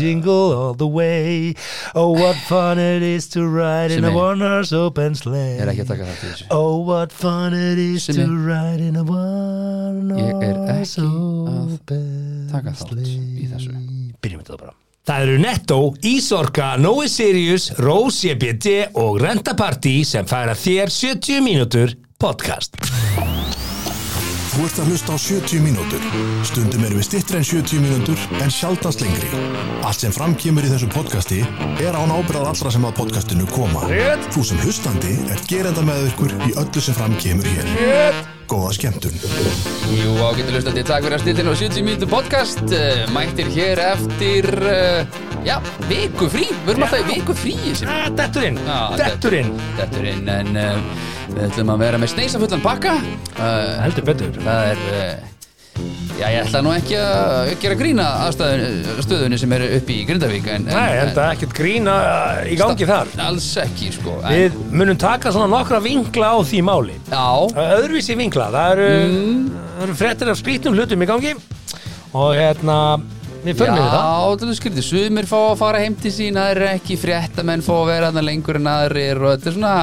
Jingle all the way. Oh what fun it is to ride in a one horse open sleigh. Oh what fun it is to ride in a one Ég er horse ekki að open taka þátt í þessu. Byrjum þetta bara. Það eru Netto, Ísorka, Nói Sirius, Rose EBD og Renta Party sem færa þér 70 mínútur podcast. Þú ert að hlusta á 70 mínútur. Stundum erum við stittri en 70 mínútur en sjaldast lengri. Allt sem framkýmur í þessu podcasti er án ábyrðað allra sem að podcastinu koma. Rétt. Þú sem hlustandi er gerenda með ykkur í öllu sem framkýmur hér. Góða skemmtun. Jú, ágættu hlustandi, takk fyrir að stilla inn á 70 mínútu podcast uh, Mættir hér eftir, uh, já, viku frí Við erum alltaf í viku frí Ah, Detturinn, Já, detturinn. Detturinn, en uh, við ætlum að vera með sneisafullan pakka uh, Heldur betur. Það er, uh, já, ég ætla nú ekki að gera grína aðstæðun, stöðunni sem er uppi í Grindavík en, en, Nei, en það er ekkert grína í gangi þar. Alls ekki, sko en, Við munum taka svona nokkra vinkla á því máli. Já, Öðruvísi vinkla, það eru, það eru fréttir af skrýtnum hlutum í gangi og hérna, við förum við það. Já, þetta er skrítið, sumir fá að fara heim til sín er ekki fréttamenn fá að vera þarna lengur en aðrir og þetta er svona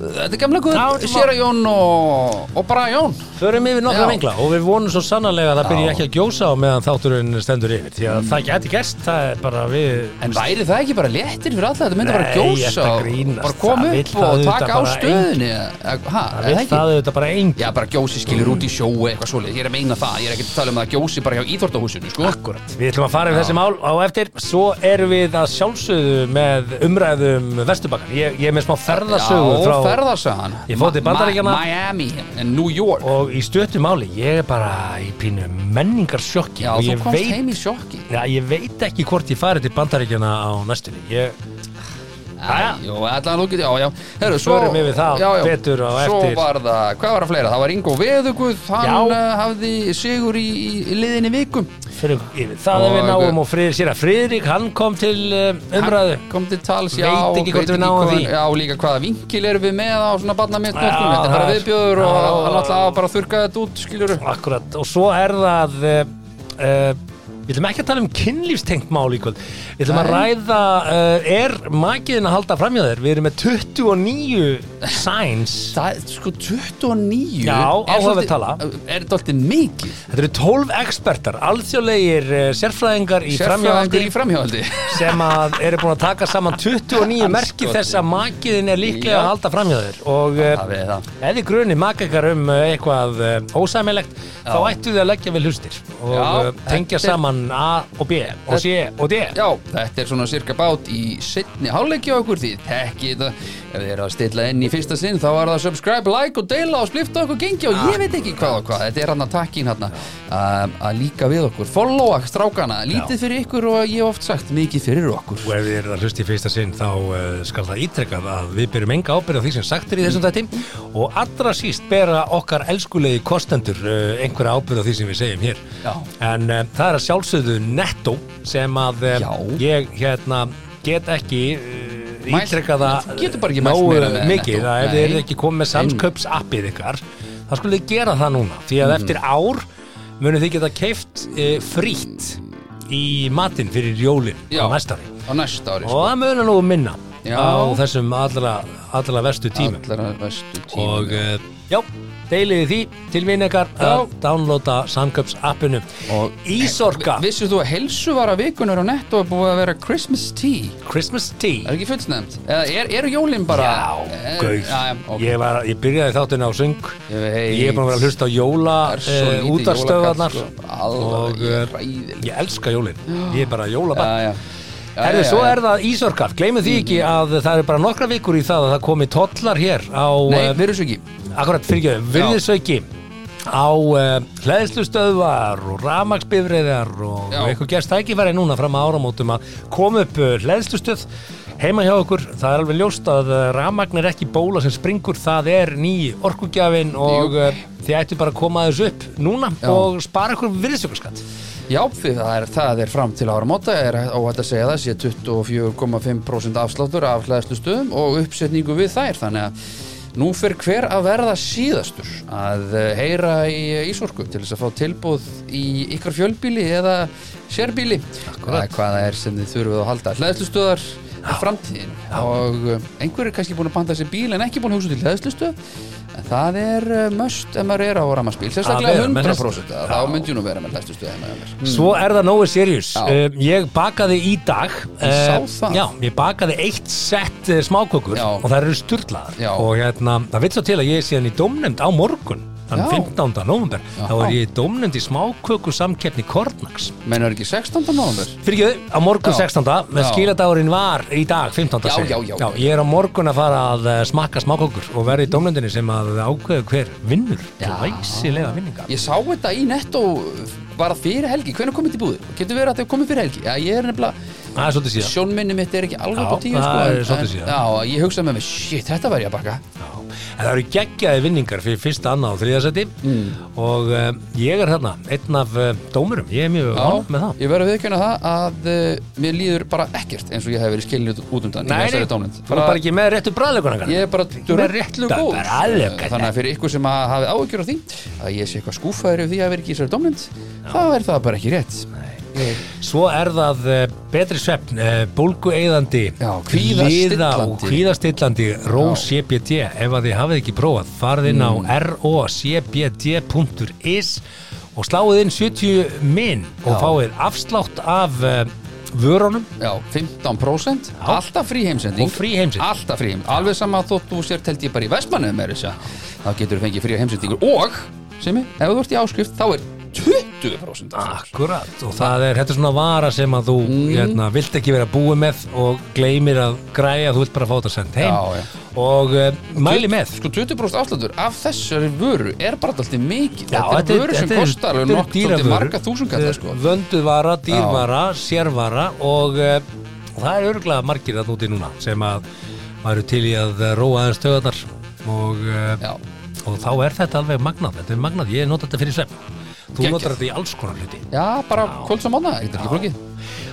þetta er gamla guður, er Séra Jón og, og bara Jón. Förum yfir nokkra Já. vinkla og við vonum svo sannarlega að það byrji Já. ekki að gjósa á meðan þátturinn stendur yfir því að það geti gerst, það er bara við En væri það ekki bara léttir fyrir alla þetta? Myndi bara Nei, gjósa að og bara koma upp það og taka á Ha, það er vil það auðvitað bara einn Já, bara gjósi skilir út í sjó eitthvað svoleið, ég er að meina það, ég er ekki að tala um að gjósi bara hjá íþórtahúsinu, sko. Akkurat, við ætlum að fara yfir þessi mál á eftir. Svo erum við að sjálfsögðu með umræðum Vesturbakkan Ég, ég er með smá ferðasögu Já, frá ferðarsagan Ég Bandaríkjanna. Ma- Miami and New York. Og í stöttu máli, ég er bara í pínu menningarsjokki Já, þú komst veit, heim í sjokki. Já, ég veit ekki hvort ég fari til Bandaríkjana á næstunni. Ég, Svo, Förum yfir það betur Svo eftir. var það, hvað var það fleira? Það var Ingo Veðuguð, hann Já. uh, hafði sigur í, í, liðinni vikum fyrir það er við Og- náum og Friðrik sér að Friðrik, hann kom til uh, umræðu. Hann kom til tals, Veit já ekki hvort við náum því. Já, líka hvaða vinkil erum við með á svona barna mitt Já, Þetta er bara viðbjöður og hann ætlaði bara að þurka þetta út, skilur Akkurat, og svo er það Við ætlum ekki að tala um kynlífstengt mál í kvöld. Við ætlum að ræða uh, Er makiðin að halda framhjá þér? Við erum með 29 signs. Það sko 29 Já, áhugaverð svolítið- tala. Er þetta alltaf mikið? Þetta eru 12 ekspertar, alþjóðlegir uh, sérfræðingar í framhjáhaldi í framhjáhaldi sem að eru búin að taka saman 29 merki þess að makiðin er líklega að halda framhjá þér. Og uh, þið grunni maka ykkar um uh, eitthvað ósæmilegt þá ættu þið að leggja við hlustir og tengja þetta saman A og B og C og D. Já, þetta er svona cirka bát í setni hálfleiki á okkur því tekki þetta, ef þið eru að stilla inn í fyrsta sinn þá er það subscribe, like og deila og splifta okkur gengi og ég veit ekki hvað og hvað. Þetta er hann að takkin hann að líka við okkur, followa strákana. Lítið fyrir ykkur og ég hef oft sagt mikið fyrir okkur. Og ef þið eru að hlusta í fyrsta sinn þá uh, skal það ítrekkað að við byrjum enga ábyrð á því sem sagt er í þessum þætti. Og allra síst bera okkar elskulegi kostendur uh, einhverja ábyrð á því sem við segjum hér. Já. en uh, það er að sjálfsögðu netto sem að uh, Já. ég hérna get ekki uh, Mælt- ítrekkað Þú getur bara ekki mælt nógu meira með mikið Netto. að ef þið Nei. eru ekki komið með samsköps appið ykkar þá skulle þið gera það núna því að eftir ár munið þið geta keift uh, frýtt í matinn fyrir jólin Já. á næstari á næsta ári og það munar nú um minna Já. á þessum allra, allra verstu tímum Allra vestu tímum og uh, já, deiliði því. Til vinn ykkar að downloada samköps appinu. Og- Ísorka. Vissir þú að helsuvara vikunar á netto er búið að vera Christmas tea? Christmas tea? Er ekki? Eða er, er jólin bara Já, er, gauð. já, já, ok. ég, var, ég byrjaði þáttinn á söng. Ég er búin að vera að hlusta á jóla uh, lítið útarstöðarnar sko. Og ég uh, hræðileg. ég elska jólin. Ég er bara jólabann Herðu, svo er það Ísorkar, gleymið því ekki að það eru bara nokkra vikur í það að það komi tollar hér á Nei, eh, ekki akkurat fyrirgjöðum, virðisauki á uh, hlæðslustöðvar og ramagsbifriðar og, eitthvað gerst tækifæri núna fram að áramótum að koma upp uh, hlæðslustöð heima hjá okkur, það er alveg ljóst að ramagn er ekki bóla sem springur það er ný orkugjafin og Jú. þið ættu bara að koma þessu upp núna Já. og spara ykkur virðisaukarskatt Já, það er, það er fram til ára móta er óhætt að segja það sé 24,5% afsláttur af hlæðslu stöðum og uppsetningu við þær þannig að nú fyrir hver að verða síðastur að eh, heyra í Ísorku til þess að fá tilbúð í ykkar fjölbíli eða sérbíli eða hvað er sem þið þurfum að halda. Hlæðslustöðar á framtíðin og uh, einhver er kannski búin að panta sér bíl en ekki búin að hugsa til hlæðslustöð en það er uh, must ef maður er á rammarspíl Að sérstaklega vera með 100% þá myndi nú vera með mér. Mm. Svo er það nógu serious Já. uh, Ég bakaði í dag. Já, ég bakaði eitt sett smákökur Já. og það eru sturlaðar Já. og hérna, það vil svo til að ég er síðan í dómnefnd á morgun þann Já. 15. november þá er ég í dómnefnd í smáköku samkeppni Kornax Meinar ekki 16. november? Fyrir ekki, á morgun Já. 16. með Já. skíladagurinn var í dag 15. Já, já, já. Ég er á morgun að fara að eh, smakka smákökur og verði í dómnefndinni sem að ákveðu hver vinnur Já. Læsilega vinninga Ég sá þetta í netto bara fyrir helgi, hvernig komið til búið? Getur verið að þau komið fyrir helgi? Já, ég er nefnilega, Það er svolítið síðan. Sjónminni mitt er ekki alveg á tíu það sko, er en- svolítið síðan. Já, ég hugsaði með mig, shit, þetta var ég að baka Já. En það eru geggjaði vinningar fyrir fyrsta, annað og þriðasæti Mm. og uh, ég er þarna einn af uh, dómurum, ég er mjög ánum með það. ég verið að viðkjöna það að uh, mér líður bara ekkert eins og ég hef verið skilin út, undan í Nei, nei, þú er bara ekki með réttu bræðleikuna Ég er bara með réttu drullu góð Þannig að fyrir ykkur sem hafi áhyggjur af því að ég sé eitthvað skúfaður yfir því að vera ekki í þessari dómnend þá er það bara ekki rétt. Ég- Svo er það uh, betri svefn, Já, kvíðastillandi. liða og kvíðastillandi Rós CBD, ef að þið hafið ekki prófað, farið inn Mm. á rocbd.is og sláið inn 70 minn og Já. fáið afslátt af uh, vörunum. Já, 15% Alltaf frí heimsending. Og frí heimsend. Alltaf frí. Heimsending Alveg sama þótt þú sért held ég bara í Vestmannu með þess að þá getur fengið frí heimsendingur og, sem ef þú ert í áskrift þá er 20% afsláttur. Akkurat, og það er, þetta er svona vara sem að þú hérna, vilt ekki vera búið með og gleymir að græja, þú vilt bara fá þetta sendt heim. Já, já. og uh, mæli með. Sko 20% afsláttur af þessari vöru er bara alltaf mikið. Já, Þetta er vöru sem þetta kostar marga þúsund kallar sko. Vönduð vara, dýrvara, sérvara og uh, það er örgulega margir að núti núna sem að maður eru til í að róa aðeins töðarnar og, uh, og þá er þetta alveg magnað, þetta er magnað, ég nota þetta fyrir svefn Þú notar þetta í alls konar hluti. Já bara kvölds á mánu, þetta er ekki flókið.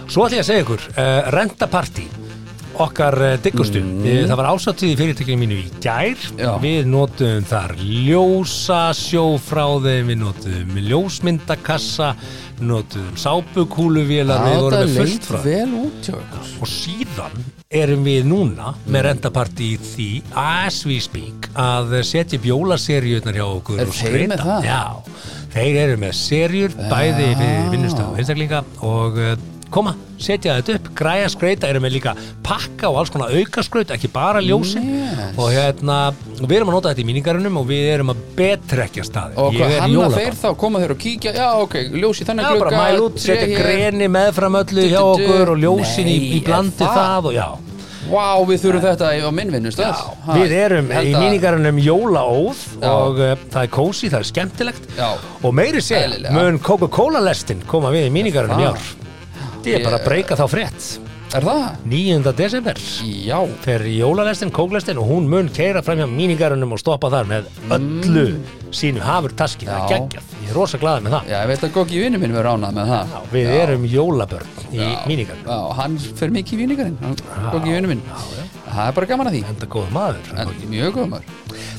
Svo ætlum ég að segja ykkur, uh, rentapartí okkar uh, diggustu mm. það var ásáttíð í fyrirtekinu mínu í gær Já. við notum þar ljósa sjófráðin við notum ljósmyndakassa notum sápukúluvélar við vorum með fullt frá þeim. og síðan erum við núna með rentapartí í því as we speak að setja upp jólaseríunar hjá okkur Er og þeir með það? Já, þeir eru með serjur bæði við vinnustöðu einstaklinga og uh, koma, setja þetta upp græja skreita, erum við líka pakka og alls konar auka skraut, ekki bara ljósin. Yes. og hérna við erum að nota þetta í míningarunum og við erum að betrekja staði Og hvað hanna þeir þá, koma þeir og kíkja? Já, ok, ljós í þennan Já, bara mæl út, setja greni meðfram öllu hjá okkur og ljósin í, Nei, í blandi það? og já. Vá, við þurfum þetta á minn vinnustað. Við erum í míningarunum jólaóð og uh, það er kósi, það er skemmtilegt. Já. og meiri Eðlilega. mun Coca-Cola lestin koma við í míningarunum í ár Þetta er bara að breyka þá frétt. Er það? 9. desember. Já. Fer jólalestin, kóklestin og hún mun keira fram hjá míningarunum og stoppa þar með öllu sínu hafur taski, það er Mm. Já. geggjað. Ég er rosa glaðið með það. Já, ég veit að Goggi vinnu minn verður ánað með það. Já, við erum jólabörn í míningarunum Já, hann fer mikið í vinningarinn Goggi vinnu minn Það er bara gaman að því. Enda góð maður En, Mjög góð maður.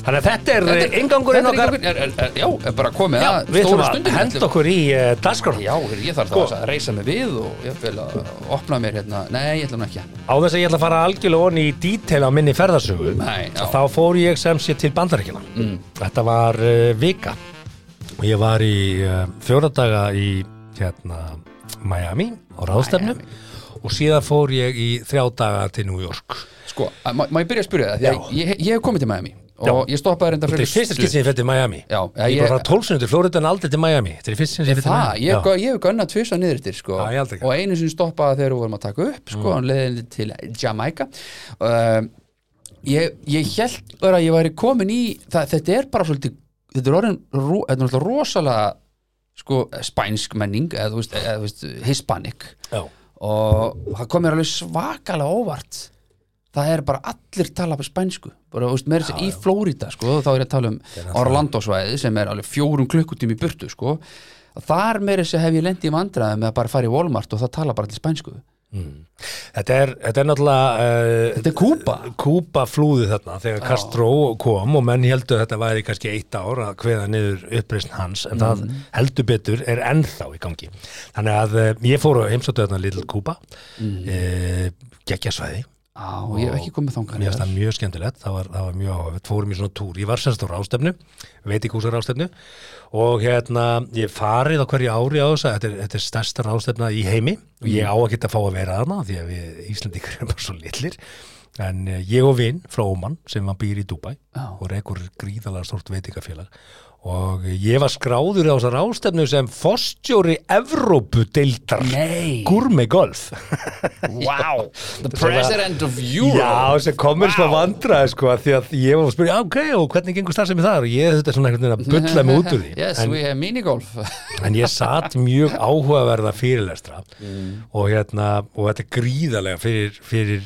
Þannig að þetta er er- er okkar. inngangurinn, er- er- Já, er bara komið Já, að við ætlum stóru að stundin henda okkur í uh, dagskrá. Já, heyrðu, ég þarf Sko. þá að reysa mig við og ég vil að opna mér hérna. Nei, ég ætla nú ekki Á þess að ég ætla að fara algjörlega onni í dítel á minni ferðarsögu já. þá fór ég sem sé til bandaríkina mm. Þetta var uh, vika. Og ég var í uh, fjóra í hérna Miami á ráðstefnu og síðan fór ég í þrjá daga til New York. Sko, má, má ég byrja að spyrja það ég, ég hef komið til Miami Og ég stoppaði reynda Þetta er fyrsta skipt sem ég fyrir til Miami. Já, Ég ég- bara tólfsinu til Florida en aldrei til Miami. Þetta er fyrsta sem ég fyrir til Það, Miami. Ég, Já. ég hef gönnað tvisa niður eftir sko, Já, og einu sem stoppaði þegar við vorum að taka upp sko, hann leiðin til Jamaica uh, ég, ég held bara að ég væri komin í það, þetta er bara svolítið þetta er orðin, ro- þetta er rosalega sko, spænsk menning eða, veist, eða, veist, hispanic. Já. Og það kom mér alveg svakalega óvart. Það er bara allir tala på spænsku. Bara, veist, sér í Flórida sko, þá er ég að tala um Orlando svæði sem er alveg fjórum klukkutími burtu sko. Þar meira sér hef ég lendið í vandræði með að bara fara í Walmart og það tala bara allir spænsku Þetta er, þetta er náttúrulega uh, Þetta er Kúba. Kúba flúði þarna þegar Castro kom og menn heldur þetta væri kannski eitt ár að kveða niður uppreisn hans en það Mm. heldur betur er ennþá í gangi þannig að uh, ég fór að heimsóttu þarna Little Kúba mm. uh, geggja Á, ég hef ekki komið þangar mér finnst það mjög skemmtilegt, það var, það var mjög áhugavert fórum í svona túr, ég var semst á rástefnu veitikúsar rástefnu og hérna, ég farið á hverju ári á þess að þetta er, þetta er stærsta rástefna í heimi. Og ég á að geta að fá að vera þarna því að við Íslandíkur erum bara svo litlir. En eh, ég og vinn frá Óman sem var býr í Já. og reykur gríðalega stort veitingafélag og ég var skráður á þessar rástefnu sem fórstjóri Evrópudeildar. Nei. Gourmet Golf. Wow, the president of Europe. Já, sem komur smá vandraði sko að því að ég var að spyrja, ok, og hvernig gengur starfsemi þar? Og ég þetta svona einhvern veginn að bulla mig út úr því. Yes, en, we have minigolf. en ég satt mjög áhugaverða fyrirlestra. Mm. og hérna, og þetta er gríðarlega fyrir, fyrir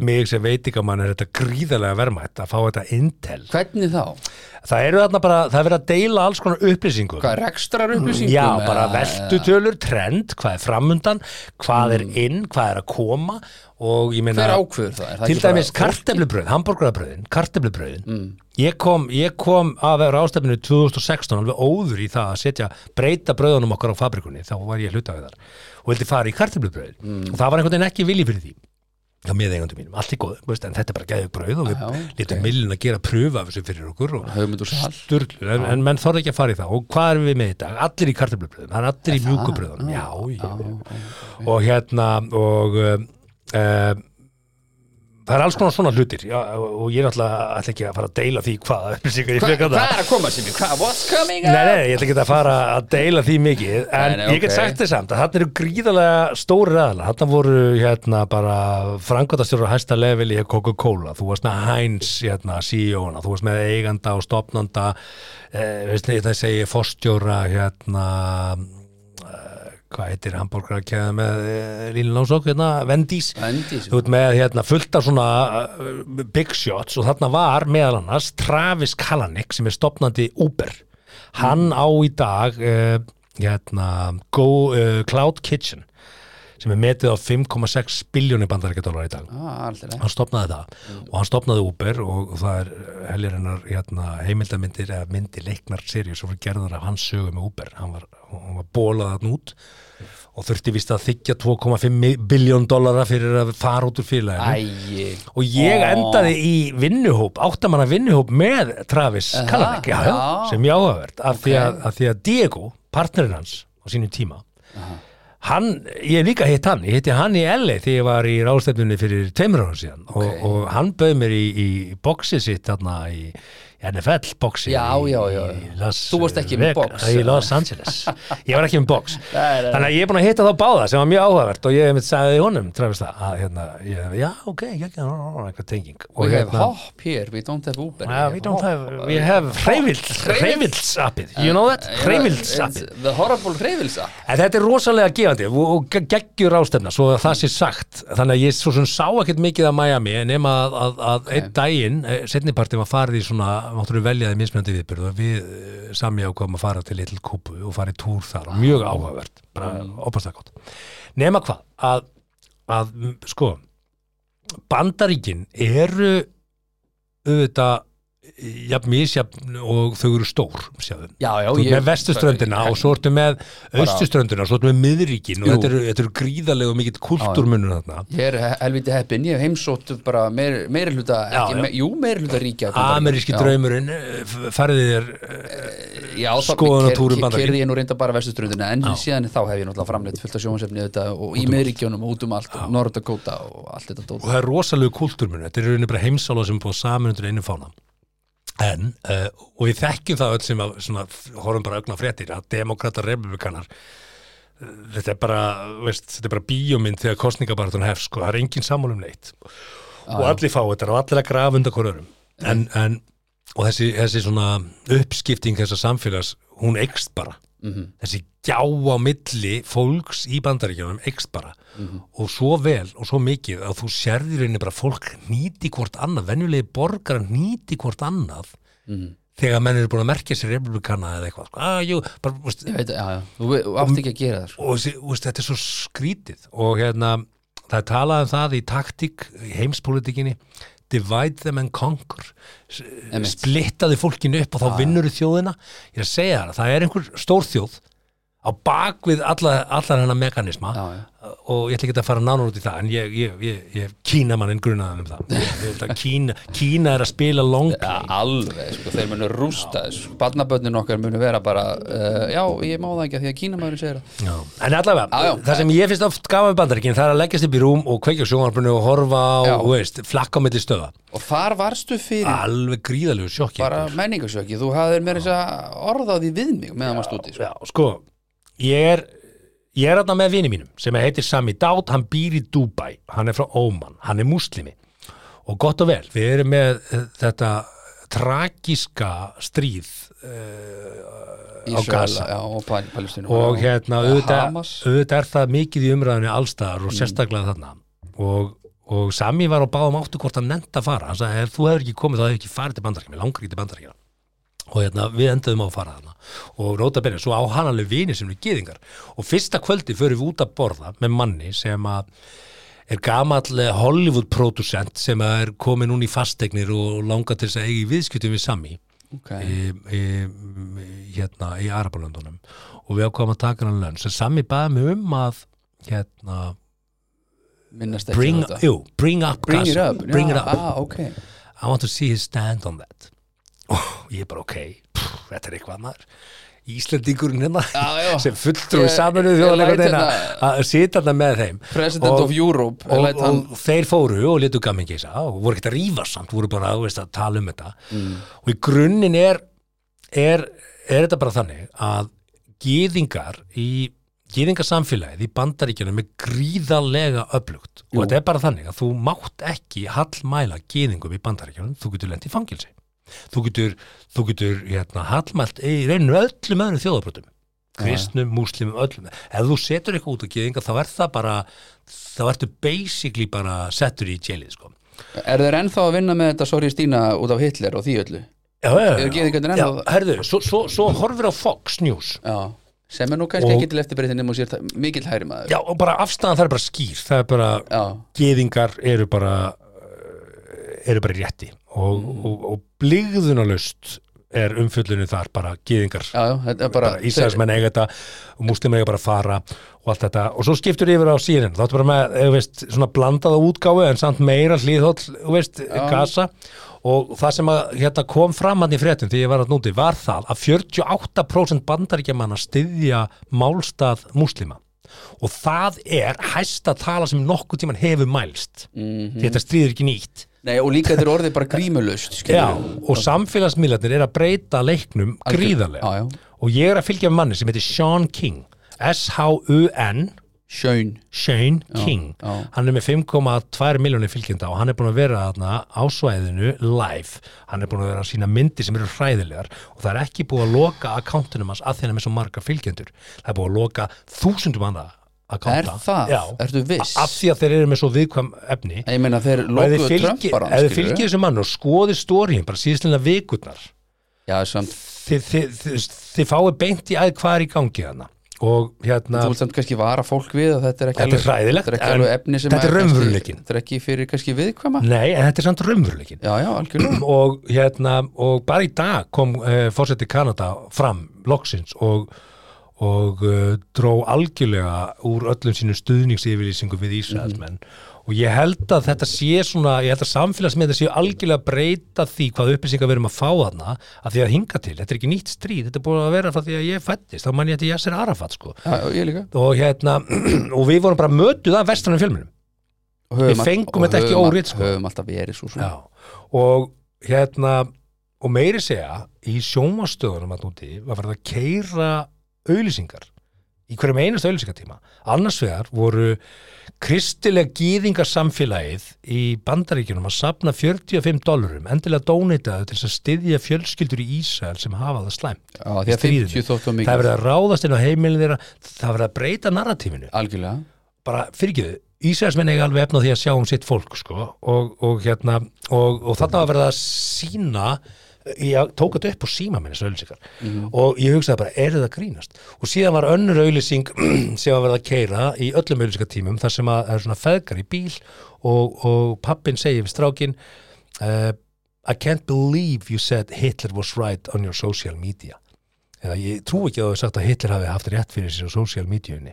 mig sem veitingamann er þetta gríðarlega verðmætt að fá þetta intel. Hvernig þá? Það eru þarna bara, það er verið að deila alls konar upplýsingum. Hvað, rekstrar upplýsingum? Já, bara veltutölur, trend, hvað er framundan, hvað er inn, hvað er að koma og ég meina Hver ákveður það? Er það til dæmis fólkið? karteflubröð, hambúrgarabröðin karteflubröðin ég, kom, ég kom að vera ástefninu 2016 alveg óður í það að setja breyta bröðunum okkar á fabrikunni þá var ég hluta við þar. Og vildi fara í karteflubröðin og það var einhvern veginn ekki vilji fyrir því Já, með eigandum mínum, allt í góð, veist, en þetta er bara gæðið brauð og við lítum ok. millin að gera pröfu af þessu fyrir okkur sturglur, en, en menn þorði ekki að fara í það. Og hvað erum við með þetta? Allir í kartöflubröðum, það er allir í mjúkubröðunum og hérna og uh, uh, það er alls konar svona hlutir já, og ég er ætla ekki að fara að deila því hvað Hva, að það er að koma sem ég? What's coming up? Nei, nei, ég ætla ekki að fara að deila því mikið en Nei, ég get ok. sagt þess að þarna eru gríðarlega stóri ræðala þarna voru hérna bara frangvandastjórar hæsta level í Coca-Cola þú varst með Heinz hérna, CEO-na þú varst með eiganda og stopnanda eh, veist það segi forstjóra hérna hvað heitir hambúrgarakæða með eh, Línu Lásók, hérna, Vendís þú veit með hérna fullt af svona uh, big shots og þarna var meðal annars Travis Kalanick sem er stopnandi Uber. Hann á í dag uh, hérna Go, uh, Cloud Kitchen sem er metið á 5,6 biljóni bandarækjadólar í dag. Ah, hann stopnaði það. Og hann stopnaði Uber og það er hellir hennar hérna, heimildamindir eða myndir leiknar seríu sem voru gerðar af hans sögu með Uber. Hann var, hann var bólað hann út og þurfti vist að þykja 2,5 biljón dollara fyrir að fara út úr félaginu. Og ég endaði í vinnuhóp áttamanna vinnuhóp með Travis Kalanick, já, já, já. sem ég áhugavert af, því að, Ok. af því að Diego, partnerinn hans á sínum tíma hann, ég líka hitt hann ég hitti hann í LA þegar ég var í ráðstefnunni fyrir tveimur ára síðan Ok. og, og hann bauð mér í, í boxið sitt þarna í NFL Já, í, já, já, í já. Las Þú varst ekki með box, í? Los Angeles. Ég var ekki með box. Þannig að ég er búin að hitta þá báða sem var mjög áhugavert og ég hef mitt sagði honum Travis það að hérna, ég, já, ok, ég ekki eitthvað tenging. Og We have hérna hop here, we don't have Uber Yeah, we don't have, we have Hreyvilds, appið, you know that? Hreyvilds appið. It's The horrible Hreyvilds app. En þetta er rosalega gefandi og, og ge- geggjur ástefna, svo að það sé sagt. Þannig að ég svo sem sá ekkert mikið af Miami, nema að, að, að einn daginn, setniparti var farið í svona, máttur við veljaði mismunandi viðbyrð og við eh, sami ákvæmum að fara til Little Kúpu og fara í túr þar og mjög áhugavert, bara opast það gott. Nema hvað, að, að sko, bandaríkin eru auðvitað jafn misjafn og þau eru stór sjáðu. Já, já, þú ert með vestuströndina og svo ertu með austuströndina og svo ertu með miðríkin og þetta eru, þetta eru gríðarlega og mikill kultúrmunur þarna. Ég er he- helviti heppin, ég hef heimsótt bara meir, meiri hluta, Já, ekki, já. me, jú, meiri hluta ríkja Ameríski Já. draumurinn eh, f- farið þér eh, Já, skoðunartúr um Bandaríkin. Kerði ég nú reynda bara vestuströndina en síðan þá hef ég náttúrulega framleitt fullt af sjónvarsefni þetta og í meðríkjónum og út um allt og Norra Dakota og allt þetta og það er rosalegu kultúrmunur þetta er rauninni bara heimsála sem búið saman undir einu fána en, uh, og við þekkjum það öll sem að svona, horfum bara augna fréttir að demokrata republikanar eh, þetta er bara, veist, þetta er bara bíómynd þegar kostningabartun hefst, sko, það er engin sammál um neitt. Og allir fá þetta og allir að grafa undan hverjum en, en, og þessi, þessi svona uppskipting þessa samfélags, hún eikst bara þessi gjá á milli fólks í bandaríkjunum eikst bara. Og svo vel og svo mikið að þú sérðir einnig bara fólk nýti hvort annað, venjulegi borgar nýti hvort annað þegar menn eru búin að merkja sér republikana eða eitthvað, sko. ah, jú, bara, veist, Ég veit, já, já, þú átt ekki að gera það sko. og þú veist, þetta er svo skrítið. Og hérna, það er talað um það í taktík, í heimspolítikinni divide them and conquer. Splittaði fólkinu upp og þá vinnur þjóðina. Ég er að segja það, það er einhver stór þjóð á bakvið alla, allar hennar mekanisma Já, já. og ég ætla ekki að fara nánar út í það en ég, ég, ég, ég kína mann en grunaðan um það kína, kína er að spila long Já, play alveg, sko, þeir munu rústa sko. barnaböndin okkar munu vera bara uh, já, ég má það ekki að því að kínamæðurinn segir það. En allavega, Já, það sem ég finnst oft gaman við bandaríkin, það er að leggjast upp í rúm og kveikja á sjónvarpinu og horfa þú veist, flakka á milli stöða og þar varstu fyrir alveg gríðalegu sjokki bara menningarsjöki, þú hafðir meira þess að orðaði við mig meðan maður stúti sko. Ég er ég er þarna með vini mínum sem heitir Sami Dátt, hann býr í Dubai hann er frá Óman, hann er muslimi og gott og vel, við erum með eh, þetta tragíska stríð uh, á Gaza. já, og og hérna auðvitað, auðvitað er það mikið í umræðinu allstaðar og sérstaklega þarna. Og, og Sami var á báðum áttu hvort hann nefnt að fara. Hann sagði, ef þú hefur ekki komið þá hefur ekki farið til bandarækjum ég langar ekki til bandarækjum og hérna, við endaðum á að fara þarna. Og nota benni, svo á hann alveg vini sem er gyðingar. Og fyrsta kvöldi förum við út að borða með manni sem að er gamall eh, Hollywood producent sem er komið núna í fastegnir og langar til þess að eiga í viðskiptum við Sami Ok. í, í, hérna í Arabalöndunum og við ákvæmum að taka hann lönn sem Sami baði mig um að hérna bring, jú, bring up bring it up, bring já, it up. ah, ok. I want to see his stand on that og ég er bara ok pff, þetta er eitthvað maður Íslendingurinn hérna Já, já. sem fulltrúi saminuð ég þjóðan læt einhvern veginn að- hérna- að sita þarna með þeim President Og- of Europe og, læt hann, og þeir fóru og letu gamin geisa og voru ekkert að rífa samt, voru bara þú veist, að tala um þetta Mm. og í grunninn er, er er þetta bara þannig að gýðingar í gýðingasamfélagið í bandaríkjunum er gríðalega öflugt Jú. og þetta er bara þannig að þú mátt ekki hallmæla gýðingum í bandaríkjunum þú getur lent í fangilsi þú getur, þú getur hérna, hallmælt í reyninu öllum öðrum þjóðabrotum kristnum, múslimum, öllum. Ef þú setur eitthvað út á gýðinga þá er það bara þá ertu basically bara settur í jailið sko. Er þeir ennþá að vinna með þetta sorry Stína út af Hitler og því öllu? Já, já, já, herðu, svo, svo, svo horfir á Fox News. Já, sem er nú kannski ekki til eftirbreytin nema og sér það- mikill hægri maður. Já, og bara afstæðan það er bara skýr. Það er bara, já, geðingar eru bara uh, eru bara rétti og, Mm. og, og blíðunalust er umfjöllinu þar bara já, já, þetta er bara Ísæðismenn eiga þetta og múslim eiga bara að fara og allt þetta. Og svo skiptur yfir á síðan þá ertu bara með, þú veist, svona blandaða útgáfu en samt meira hlýðhóll, þú veist, gasa og það sem að hérna, kom fram hann í fréttum því ég var að núti var það að 48% bandaríkjamanna styðja málstað múslima og það er hæsta tala sem nokkuð tíman hefur mælst. Mhm. því þetta stríður ekki nýtt nei, og líka þetta er orðið bara grímulust Já, og samfélagsmiðlarnir er að breyta leiknum gríðarlega. Já, já. og ég er að fylgja með manni sem heitir Sean King. S-H-U-N Shane. King. hann er með 5,2 miljónir fylgjenda og hann er búin að vera þarna á svæðinu live, hann er búin að vera að sína myndir sem eru hræðilegar og það er ekki búið að loka akkántunum hans að er með svo marga fylgjendur. Það er búið að loka þúsundum annað er akkánta það, Já, ertu viss? Af því að þeir eru með svo viðkvam efni. Ég meina þeir og lokuðu Trump bara ef þið fylgið þessu mann og skoðið stóriðin bara síðastlega vikurnar já, samt, þið, þið, þið, þið fáið beint í að hvað er í gangi þarna. Og hérna þú vilt samt kannski vara fólk við að þetta er ekki Þetta er alveg, hræðilegt, þetta er ekki en alveg efni sem þetta er raunveruleikinn. þetta er ekki fyrir kannski viðkvæma? Nei, en þetta er samt raunveruleikin já, já, algjörlega. Og hérna og bara í dag kom uh, fórseti Kanada fram loksins og og uh, dró algjörlega úr öllum sínum stuðningsyfirlýsingum við Ísraelsmenn. Og ég held að þetta sé svona, ég held að samfélagsmiðla séu algjörlega að breyta því hvað upplýsingar við erum að fá þarna að því að hinga til, þetta er ekki nýtt stríð þetta er búin að vera frá því að ég fættist þá man ég þetta Yasser Arafat sko. Ég líka. Og hérna, og við vorum bara mötuð af vestranum fjölmunum Við fengum þetta ekki all- sko. höfum alltaf verið svo svona. Já, og hérna og meiri segja í sjónvastöðunum að núti var verið að keira auðlýsingar í hverjum einast auðlýsingatíma annars vegar voru kristilega gýðingarsamfélagið í bandaríkjunum að sapna 45 dólarum endilega dóneitaðu til að styðja fjölskyldur í Ísrael sem hafa það slæmt Já, því að í stríðinu. 50 þóttu það er verið að ráðast inn á heimilin þeirra það er verið að breyta narratífinu. Algjörlega. Bara fyrirgeðu, Ísraelsmenn eiga alveg efna því að sjá um sitt fólk sko og, og hérna og, og þarna var verið að sína ég tók þetta upp á síma minni þessu auðlýsingar og ég hugsaði bara, er þetta grínast? Og síðan var önnur auðlýsing sem var verið að keira í öllum auðlýsingatímum þar sem að það er svona feðgar í bíl og, og pappin segir við strákin uh, I can't believe you said Hitler was right on your social media. Eða ég trú ekki að það er sagt að Hitler hafi haft rétt fyrir sér á social mediaunni.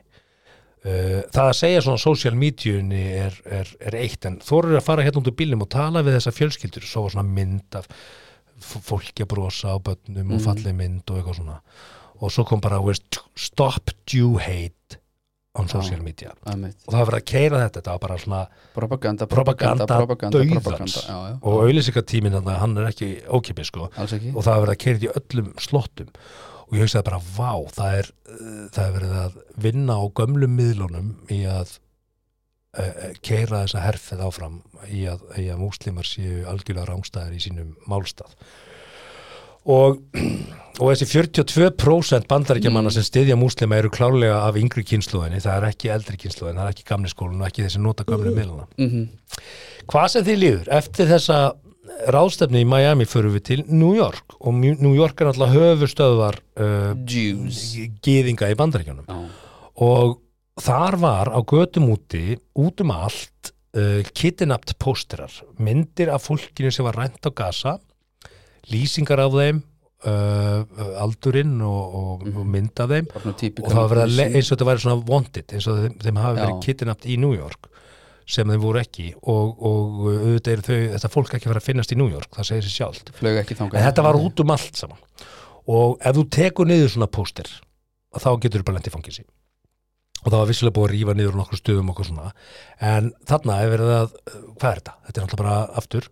Uh, það að segja svona social mediaunni er, er, er eitt en þóru að fara hérna út úr bílnum og tala við þessa fjölskyldur svo var svona mynd af fólki að brosa á börnum og fallið mynd og eitthvað svona. Og svo kom bara veist, stop Jew hate on social media. Einmitt. og það var verið að keira þetta þetta var bara svona propaganda, propaganda, propaganda, propaganda já, já, og auðlýsingatíminn þarna, hann er ekki ókipið sko. Ekki. Og það var verið að keira þetta í öllum slottum. Og ég hugsaði bara, vá, það er það er verið að vinna á gömlum miðlunum í að keira þessa herfið áfram í að, í að múslimar séu algjörlega rángstæðar í sínum málstað. Og, og þessi 42% bandaríkjamanna sem styðja múslima eru klárlega af yngri kynsluðinni, það er ekki eldri kynsluðin, það er ekki gamli skólinn og ekki þessi nota gömlu miðluna Mhm. hvað sem þið líður, eftir þessa ráðstefni í Miami förum við til New York og New York er náttúrulega höfustöðvar uh, Jews. gýðinga í bandaríkjunum. Já, og þar var á götum úti út um allt uh, kidnapped pósterar myndir af fólkinu sem var rænt á gasa lýsingar af þeim uh, aldurinn og, og, og mynd af þeim. Og það var verið eins og þetta væri svona wanted eins og þeim, þeim hafi verið kidnapped í New York sem þeim voru ekki. Og, og auðvitað eru þau, þetta fólk ekki fara að finnast í New York, það segir sér sjálft. Flög ekki þangað. En þetta var út um allt saman. Og ef þú tekur niður svona póster þá getur þú bara lent í fangisi og það var vissulega búið að rífa niður nokkur stöðum okkur svona en þarna er verið að hvað er þetta? Þetta er náttúrulega bara aftur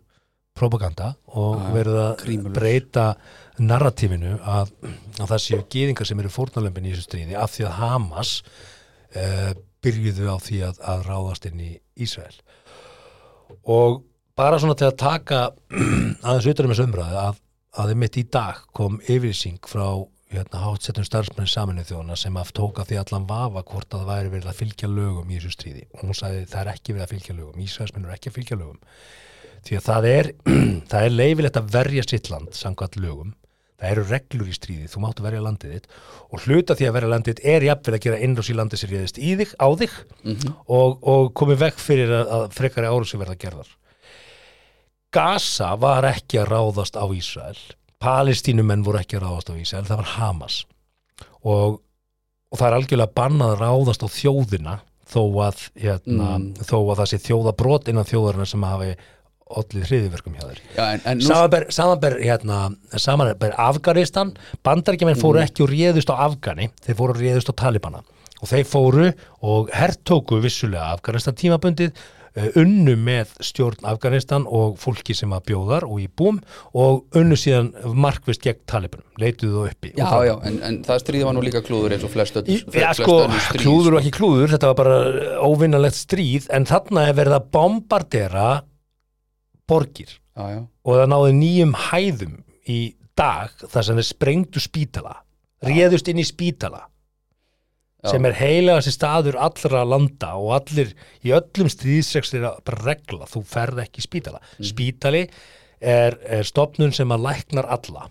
propaganda og Já, verið að grímulaus. breyta narratífinu að, að það séu gýðingar sem eru fórnalömpin í þessu stríði af því að Hamas uh, byrjuðu á því að, að ráðast inn í Ísrael og bara svona til að taka aðeins um þessu umræðu að, að mitt í dag kom yfirsýng frá hérna, hátsettum starfsmenn saminu þjóna sem að tóka því allan vafa hvort að það væri verið að fylgja lögum í þessu stríði. Og hún sagði það er ekki verið að fylgja lögum. Ísraelsmenn eru ekki að fylgja lögum. Því að það er, það er leifilegt að verja sitt land samkvæmt lögum. Það eru reglur í stríði, þú máttu verja landið þitt. Og hluta því að verja landið þitt er jafnvel að gera innrás í landið sér réðist í þig, á þig og, og komið vekk fyrir að, að frekari árum sem verða gerðar. Gaza var ekki að ráðast á Ísrael Palestínumenn voru ekki að ráðast á Ísrael það var Hamas og, og það er algjörlega bannað að ráðast á þjóðina þó að, hérna, Mm. þó að það sé þjóðabrot innan þjóðarina sem hafi ollið hriðiverkum hjá þeir Samanber, samanber, hérna, samanber Afganistan, bandarækjumenn fóru Mm. ekki og réðust á Afgani, þeir fóru og réðust á Talibana og þeir fóru og herrtóku vissulega Afganistan tímabundið unnu með stjórn Afganistan og fólki sem að bjóðar og í búm og unnu síðan markvist gegn Talibanum, leituðu það uppi já, og já, en, en það stríði var nú líka klúður eins og flest öll já, sko, stríð, klúður og sko. ekki klúður, þetta var bara óvinnalegt stríð, en þarna er verið að bombardera borgir. Já, já, og það náði nýjum hæðum í dag þar sem þeir sprengdu spítala réðust inn í spítala Já. sem er heilegasti staður allra landa og allir í öllum stríðsrekstir er bara regla, þú ferð ekki í spítala Mhm. spítali er, er stopnun sem að læknar alla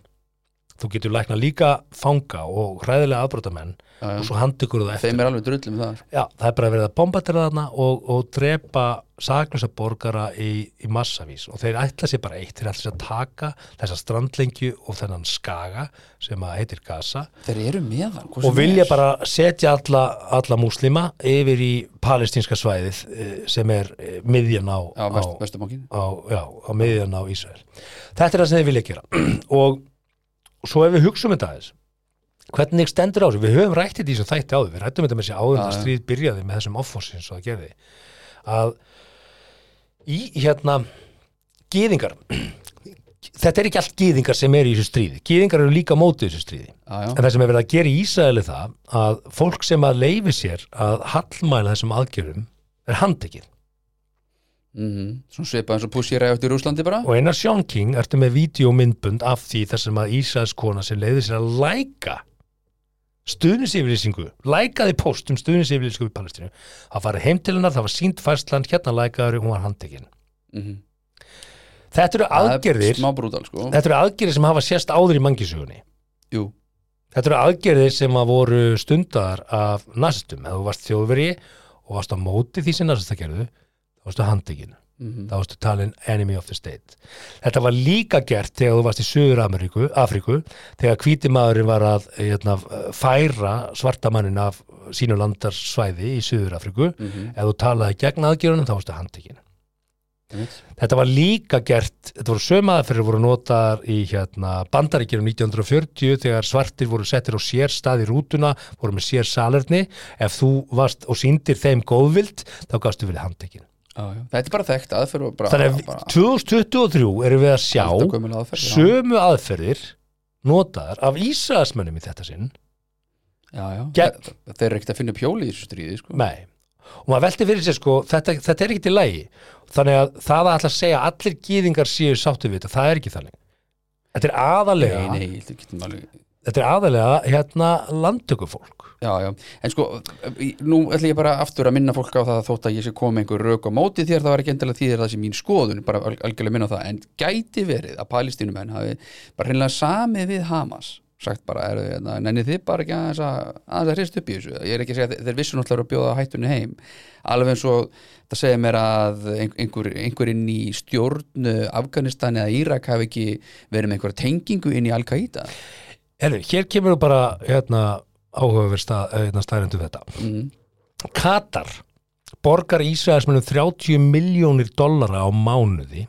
þú getur lækna líka fanga og hræðilega aðbrotamenn og svo handtökur það eftir. þeim er alveg drullum það. Já, það er bara verið að bombatera þarna og, og drepa saklösa borgara í, í massavís. Og þeir ætla sér bara eitt, þeir ætla sér að taka þessa strandlengju og þennan skaga sem að heitir Gaza. Þeir eru með hann og vilja bara setja alla, alla múslima yfir í palestínska svæðið eh, sem er eh, miðjan á, á, á, á miðjan á Ísrael. Þetta er það sem þeir vilja gera. Og svo ef við hugsaum þetta aðeins hvernig stendur á þessu, við höfum rætt þetta í þessu þætti áður, við rættum þetta með sér áður að stríð byrjaði með þessum offossin svo það gerði. Að í hérna gýðingar þetta er ekki allt gýðingar sem er í þessu stríði. Gýðingar eru líka á móti þessu stríði. Já, en það sem er verið að gera í Ísraeli það að fólk sem að leifi sér að hallmæla þessum aðgjörum er handtekið mm svona svipað eins og pussi ræði eftir Rúslandi bara. Og einar Sean King ertu með vídeomyndbund af því þar sem að Ísraels kona sem leiði sér að læka stuðnisyfirlýsingu lækaði post um stuðnisyfirlýsingu í Palestínu? Það farið heim til hennar, það var sínt færslan hérna lækaður, hún var handtekinn mm þetta eru Það er aðgerðir Smá brútal, sko. Þetta eru aðgerðir sem hafa sérst áður í mangisögunni Jú, þetta eru aðgerðir sem að voru stundar af nasistum, ef þú varst þjóðveri og varst á móti því sem nasista gerðu þá varstu handtekinn Mhm. þá varstu talin enemy of the state þetta var líka gert þegar þú varst í Suður Ameríku, Afríku þegar hvítimaðurinn var að hérna, færa svartamannin af sínu landarsvæði í Suður Afríku Mhm. ef þú talaði gegn aðgerðunum þá varstu handtekinn einmitt. Þetta var líka gert, þetta voru sömaðaferður voru notaðar í hérna, bandaríkjunum 1940 þegar svartir voru settir á sér stað í rútuna, voru með sér salerni, ef þú varst og síndir þeim góðvild, þá gafstu verið handtekinn. Þetta er bara þekkt aðferð bara, Þannig að bara 2023 erum við að sjá aðferð, sömu aðferðir notaðar af Ísraelsmönnum í þetta sinn, Já, já, Gegn- Þe- þeir eru ekkert að finna pjóli í þessu stríði sko. nei. Og maður velti fyrir sér sko, þetta, þetta er ekki til lægi. Þannig að það að að segja allir gýðingar séu sáttu við þetta, það er ekki þannig. Þetta er aðalega Nei, nei, þetta getum alveg þetta er aðalega hérna landtökufólk. Já, já, en sko, nú ætla ég bara aftur að minna fólk á það að þótt að ég sé koma einhver rauk á móti þér, það var ekki endilega því það sem mín skoðun, bara al- algjörlega minna á það, en gæti verið að palestínumenn hafi bara hreinlega samið við Hamas, sagt bara, er, er, nenni þið bara ekki að, aðeins að hrist upp í þessu, ég er ekki að segja þeir vissu náttúrulega að bjóða hættunni heim, alveg eins og það segja mér að ein- einhver, einhver inn í stjórn eh, Afganistan eða Írak hafi ekki verið með einhverja tengingu inn í Al-Qaida Herru, hér kemur bara hérna áhugaverð stað, hérna, staðrendu þetta. Mm. Katar borgar Ísraelsmennum 30 miljónir dollara á mánuði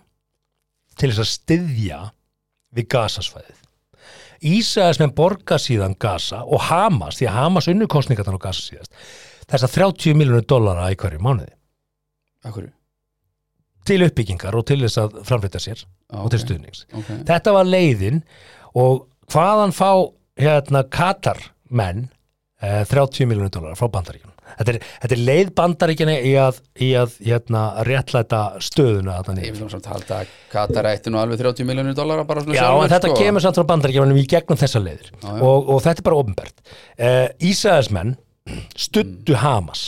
til þess að styðja við gasasvæðið Ísraelsmenn borga síðan Gaza og Hamas, því að Hamas unnu kostningarnar á Gaza síðast þess að 30 miljónir dollara í hverju mánuði. Akkur, til uppbyggingar og til þess að framflýta sér Já, og til stuðnings. Okay. þetta var leiðin og hvaðan fá hérna Katar menn eh, 30 miljónir dólar frá bandaríkjunum þetta er, þetta er leið bandaríkjana í að, í að hérna, réttlæta stöðuna Ég vil samt halda að Katar ætti nú alveg 30 miljónir dólara bara svona Já, sjálfur, en þetta sko. kemur samt frá bandaríkjunum í gegnum þessa leiðir Já, já. og, og þetta er bara ofnbært eh, Ísraelsmenn stuttu Hamas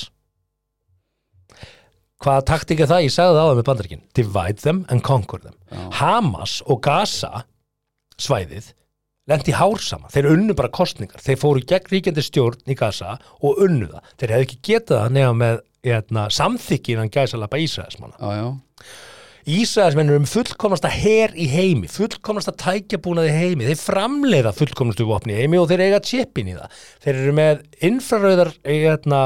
hvaða taktik er það? Ég sagði það á það með bandaríkin divide them and conquer them Já. Hamas og Gaza svæðið lendi hár sama, þeir unnu bara kostningar þeir fóru gegn ríkjandi stjórn í Gaza og unnu það, þeir hefðu ekki getað það nefna með hérna, samþykki innan gæsalapa Ísraelsmanna Ísraelsmenn eru um fullkomnasta her í heimi, fullkomnasta tækjabúnaði heimi, þeir framleiða fullkomnastu vopni heimi og þeir eiga chipin í það. Þeir eru með infrarauðar hérna,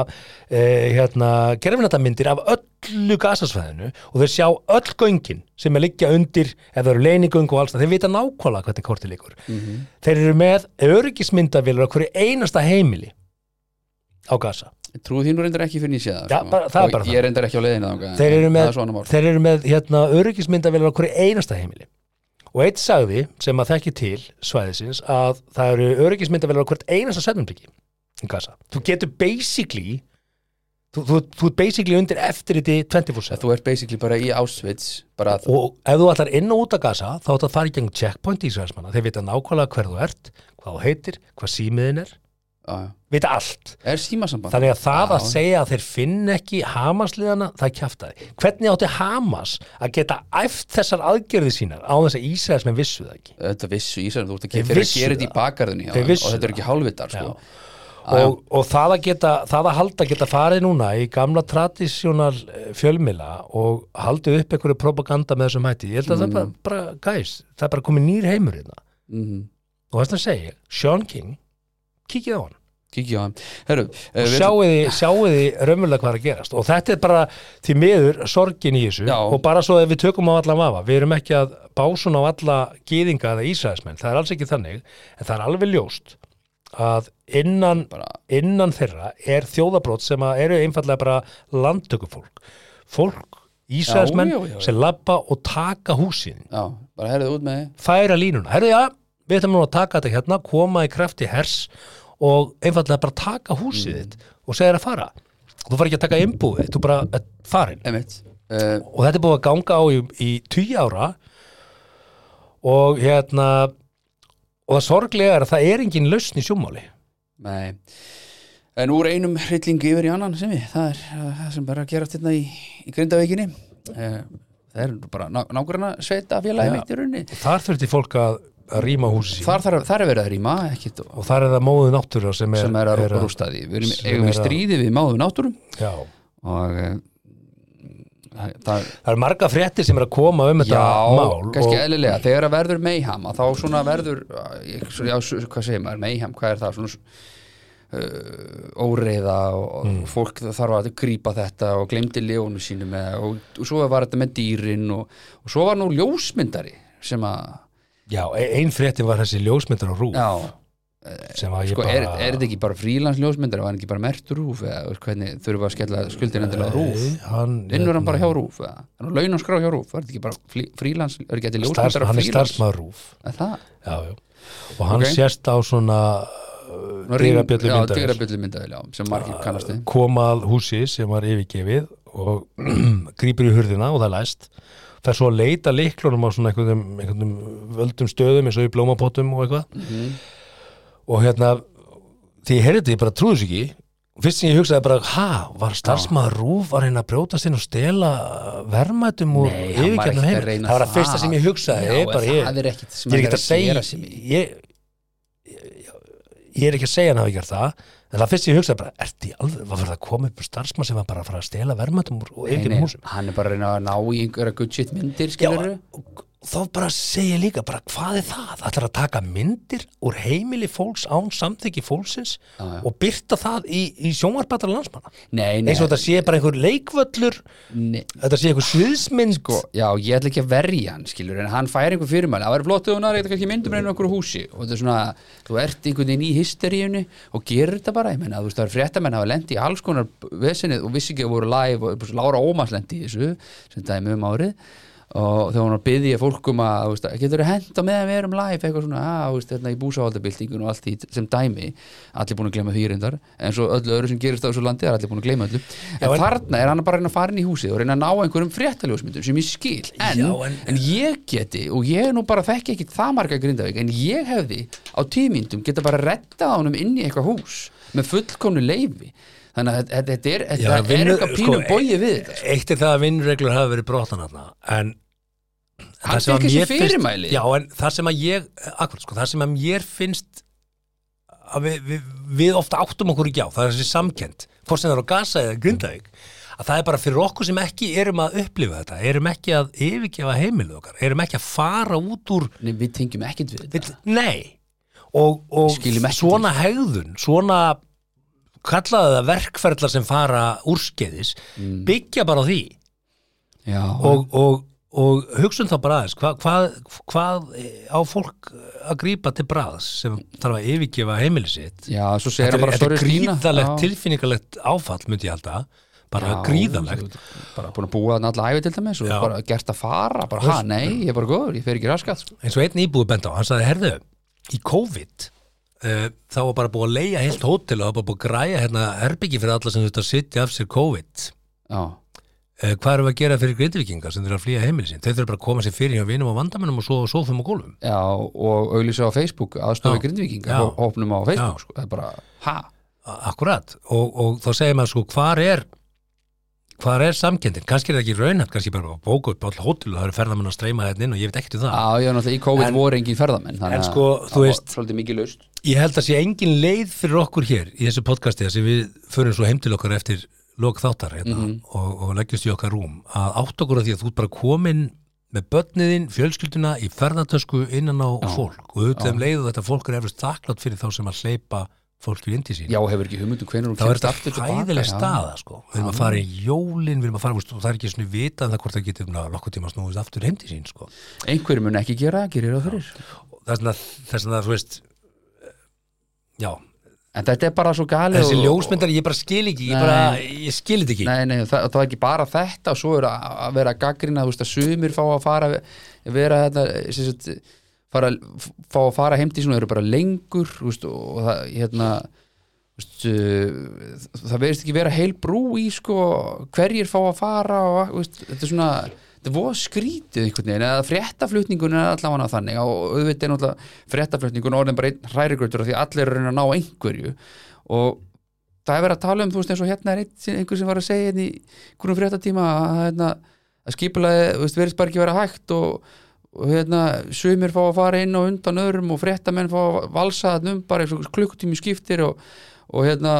eh, hérna, gerfinatamindir af öllu gasasvæðinu og þeir sjá öll göngin sem er liggja undir ef það eru leinigöng og alls það, þeir vita nákvæmlega hvernig korti líkur. Þeir eru með öryggismyndavílar á hverju einasta heimili á gasa. Trúið þínu reyndar ekki fyrir nýsið bara- það er Ég það. er reyndar ekki á leiðinu þangað, þeir eru með, það er þeir eru með hérna, öryggismyndavélar á hverju einasta heimili og eitt sagði sem að þekki til svæðisins að það eru öryggismyndavélar á hvert einasta Gaza. Þú getur basically þú, þú, þú ert basically undir eftir þetta 24-7 Þú ert basically bara í Auschwitz bara að, og ef þú ætlar inn og út af Gaza þá ætlar að fara í gegn checkpoint í Ísraelsmanna þeir vita nákvæmlega hver þú ert, hvað þú heitir hvað símiðin er. Vita allt. Þannig að það að segja að þeir finn ekki Hamasliðana, það er kjaftaði. Hvernig átti Hamas að geta æft þessar aðgerði sínar á þess að Ísraels með vissu það ekki? Þetta vissu Ísrael, þú ert að gera þetta í bakarðinni og þetta er ekki hálfvitar sko. Og, og það, að geta, það að halda geta farið núna í gamla tradisjónal fjölmila og haldið upp einhverju propaganda með þessum hætti. Ég held að það er bara, bara gæs, það er bara komið nýr heimur mm Og þess að segja, Sean King, kikið á hann. Kikið á hann. Herru, uh, og við- sjáuði, sjáuði raunverulega hvað er að gerast. Og þetta er bara því miður sorgin í þessu. Já. og bara svo ef við tökum á allan vafa. Við erum ekki að básun á alla gýðinga eða ísæðismenn, það er alls ekki þannig. En það er alveg ljóst að innan, bara, innan þeirra er þjóðabrót sem að eru einfallega bara landtökufólk. Fólk, ísæðismenn Já, já, já, já. sem labba og taka húsin. Já, bara herrið út með þið færa línuna, herðu já við ætlum nú að taka þetta hérna, koma í krafti hers og einfallega bara taka húsið þitt og segja þér að fara. Þú fara ekki að taka innbúið, þú bara farin uh, og þetta er búið að ganga á í, í tíu ára og hérna og það sorglega er að það er engin lausn í sjómáli Nei. En úr einum hryllingu yfir í annan sem við það er það sem bara gerast hérna í, í grindavíkinni. Uh, það er bara ná, nágrana sveita félagi Já. mitt í runni þar þurfti fólk að, að rýma húsi þar, þar, þar er verið að rýma og þar er það móðu náttúra sem er, sem er að rústa því við erum, eigum við stríði við máðum náttúrum já, og e, það, það það er marga fréttir sem er að koma um þetta Já, mál kannski og, eðlilega, þegar að verður meiham að þá svona verður svo- já, hvað segir maður, meiham, hvað er það? Svona uh, óreiða og, Mm. fólk þarf að grípa þetta og glemdi ljónu sínu með og, og svo var þetta með dýrin og, og svo var nú ljósmyndari sem að já, e- ein fréttin var þessi ljósmyndar á rúf já, sko, bara er, er þetta ekki bara frílans ljósmyndari var hann ekki bara mertur rúf eða hvernig þurfa að skella skuldir endilega á rúf vinnur hann bara hjá rúf eða? Hann er launanskrá hjá rúf, var þetta ekki bara frílans er ekki þetta starfs, ljósmyndari á hann er frílans starfsmaður rúf já, já. og hann Ok. sést á svona myndavél, já, sem margir kannast við. Koma að húsi sem var yfirgefið og grípur í hurðina og það læst fer svo að leita liklunum á svona einhverjum, einhverjum völdum stöðum eins og í blómapottum og eitthvað. Mhm. og hérna því ég heyrði þetta, ég bara trúði þess ekki. Fyrst sem ég hugsaði bara, ha, var starfsmaður rúf var hérna að brjótast inn og stela verðmætum úr ekkert að heim það var að það. fyrsta sem ég hugsaði. Já, ég, bara, ég, það er ekkit sem ég er að segja ég er ekki að segja hann hafi gert það en það fyrst ég hugsaði bara, ert í alveg var fyrir að koma upp starfsmann sem var bara að fara að stela Nei, nei, yfirgefnum húsum? hann er bara að reyna að ná í einhverja good shit myndir, skilur og þá bara segja líka bara hvað er það? Það ætlar að taka myndir úr heimili fólks án samþykki fólksins já. og byrta það í, í sjónvarpættar landsmanna? Eins og þetta sé bara einhver leikvöllur nei. þetta sé einhver sviðsmynd. Sko, já, ég ætla ekki að verja hann, skilur en hann fær einhver fyrirmæli, það væri flott ef hún er eitthvað ekki myndum reynum einhverju húsi og þetta er svona, þú ert einhvern veginn í hysteríunni og gerir þetta bara, ég menna, þú veist, það er fréttamenn hafa lendi í alls konar vesinni og vissi ekki að voru live og Lára Ómas lendi í þessu sem dæmi um árið og hún var að byggja fólk um að, veist, getur þú henda með að við erum live, eitthvað svona, að, þú veist, hérna í búsáhaldabildingun og allt því sem dæmi. Allir búin að gleyma því reyndar, en svo öllu öðru sem gerist á þessu landi er allir búin að gleyma öllu. En, en- þarna er hann bara að reyna að fara inn í húsið og reyna að ná einhverjum fréttaljósmyndum sem ég skil. En, Já, en, en- ég geti, og ég nú bara þekki ekki það marga grindavík, en ég hefði á tímyndum geta bara rettað honum inn í eitthvað hús með fullkomnu leifi þannig að þetta- þetta er, þetta er vinnu- eitthvað pínum sko, bóið við þetta sko. eitt er það að vinnureglur hafa verið brotnan þarna en Hann það sem að fyrirmæli. já en það sem að ég akkurat sko, það sem að mér finnst að við, við, við ofta áttum okkur ekki á það er þessi samkend, hvort sem það er á Gaza eða Grindavík, að það er bara fyrir okkur sem ekki erum að upplifa þetta, erum ekki að yfirgefa heimilu okkar, erum ekki að fara út úr Nei, við tengjum ekkit við þetta nei og, og svona hegðun svona kallaði það verkferðlar sem fara úrskeiðis Mm. byggja bara á því. Já, og, og, og hugsun þá bara aðeins hvað, hvað, hvað á fólk að grípa til bræðs sem þarf að yfirgefa heimili sitt? Já, svo segir þetta er, gríðalegt tilfinningalegt áfall myndi ég halda. Bara gríðalegt bara búin að búa þannig alla æfi til dæmis og bara gert að fara bara, ha, nei, ég er bara góður, ég fer ekki raskat sko. eins og einn íbúi bent á, hann sagði, herðu í COVID uh, þá var bara búið að leia heilt hótel og það var bara búið að græja hérna herbyggi fyrir alla sem þetta sitja af sér COVID. Já, uh, hvað við að gera fyrir grindvikingar sem þurfa að flýja heimili sín? Þau þurfa bara að koma sér fyrir hjá vinum og vandamennum og svo sofum og gólfum. Já, og auðlýsa á Facebook aðstofi hó- hópnum á Facebook sko. bara, ha, akkurat. Og, og þá segir maður sko hvar er hvar er samkendin, kannski er það ekki raunhætt kannski bara að bóka upp all hótel og það eru ferðamenn að streyma hérna inn og ég veit ekkert um það. Já, ég er náttúrulega í COVID En- voru engin ferðamenn þannig en að sko, þú það var svolítið mikið laust ég held að sé engin leið fyrir okkur hér í þessu podcasti að við förum svo heim til okkar eftir lok þáttar hérna, Mhm. og, og leggjast í okkar rúm að átt okkur að því að þú ert bara komin með börniðin, fjölskylduna í ferðartösku innan á Já. fólk. Og auðvitað um leið og þetta fólk er eftir staklátt fyrir þá sem að hleypa fólki inn til sín já, hefur ekki hugmyndum hvenær hún er kemst aftur þetta tilbaka, hæðileg staða sko. við erum að fara í jólin við erum að fara, veist, og það er ekki svona vitað það hvort það getur nokkuð tíma snúið aftur heim til sín sko. einhverjum mun ekki gera, gerir það fyrir. Vegna, þess vegna, þú veist já, en þetta er bara svo galið þessi og- ljósmyndar ég bara skil ekki, ég Nei. bara, ég skil þetta ekki. Nei, nei, það, það er ekki bara þetta og svo er að, vera gaggrina, þú veist að sumir fá að fara vera þetta fara, fá að fara heim til svona eru bara lengur veist, og það hérna veist, uh, það verðist ekki vera heil brú í sko hverjir fá að fara og veist, þetta er svona er voða skrítið einhvern veginn eða fréttaflutningun er allavega þannig og auðvitað er náttúrulega fréttaflutningun orðin bara einn hrærigrautur af því allir eru að ná einhverju. Og það er verið að tala um, þú veist, eins og hérna er einhver sem var að segja hérna í hvernig fréttatíma að, hérna, að veist, verðist bara ekki vera hægt og hérna sumir fá að fara inn og undan öðrum og fréttamenn fá að valsa þarna um bara klukkutími skiptir og, og hérna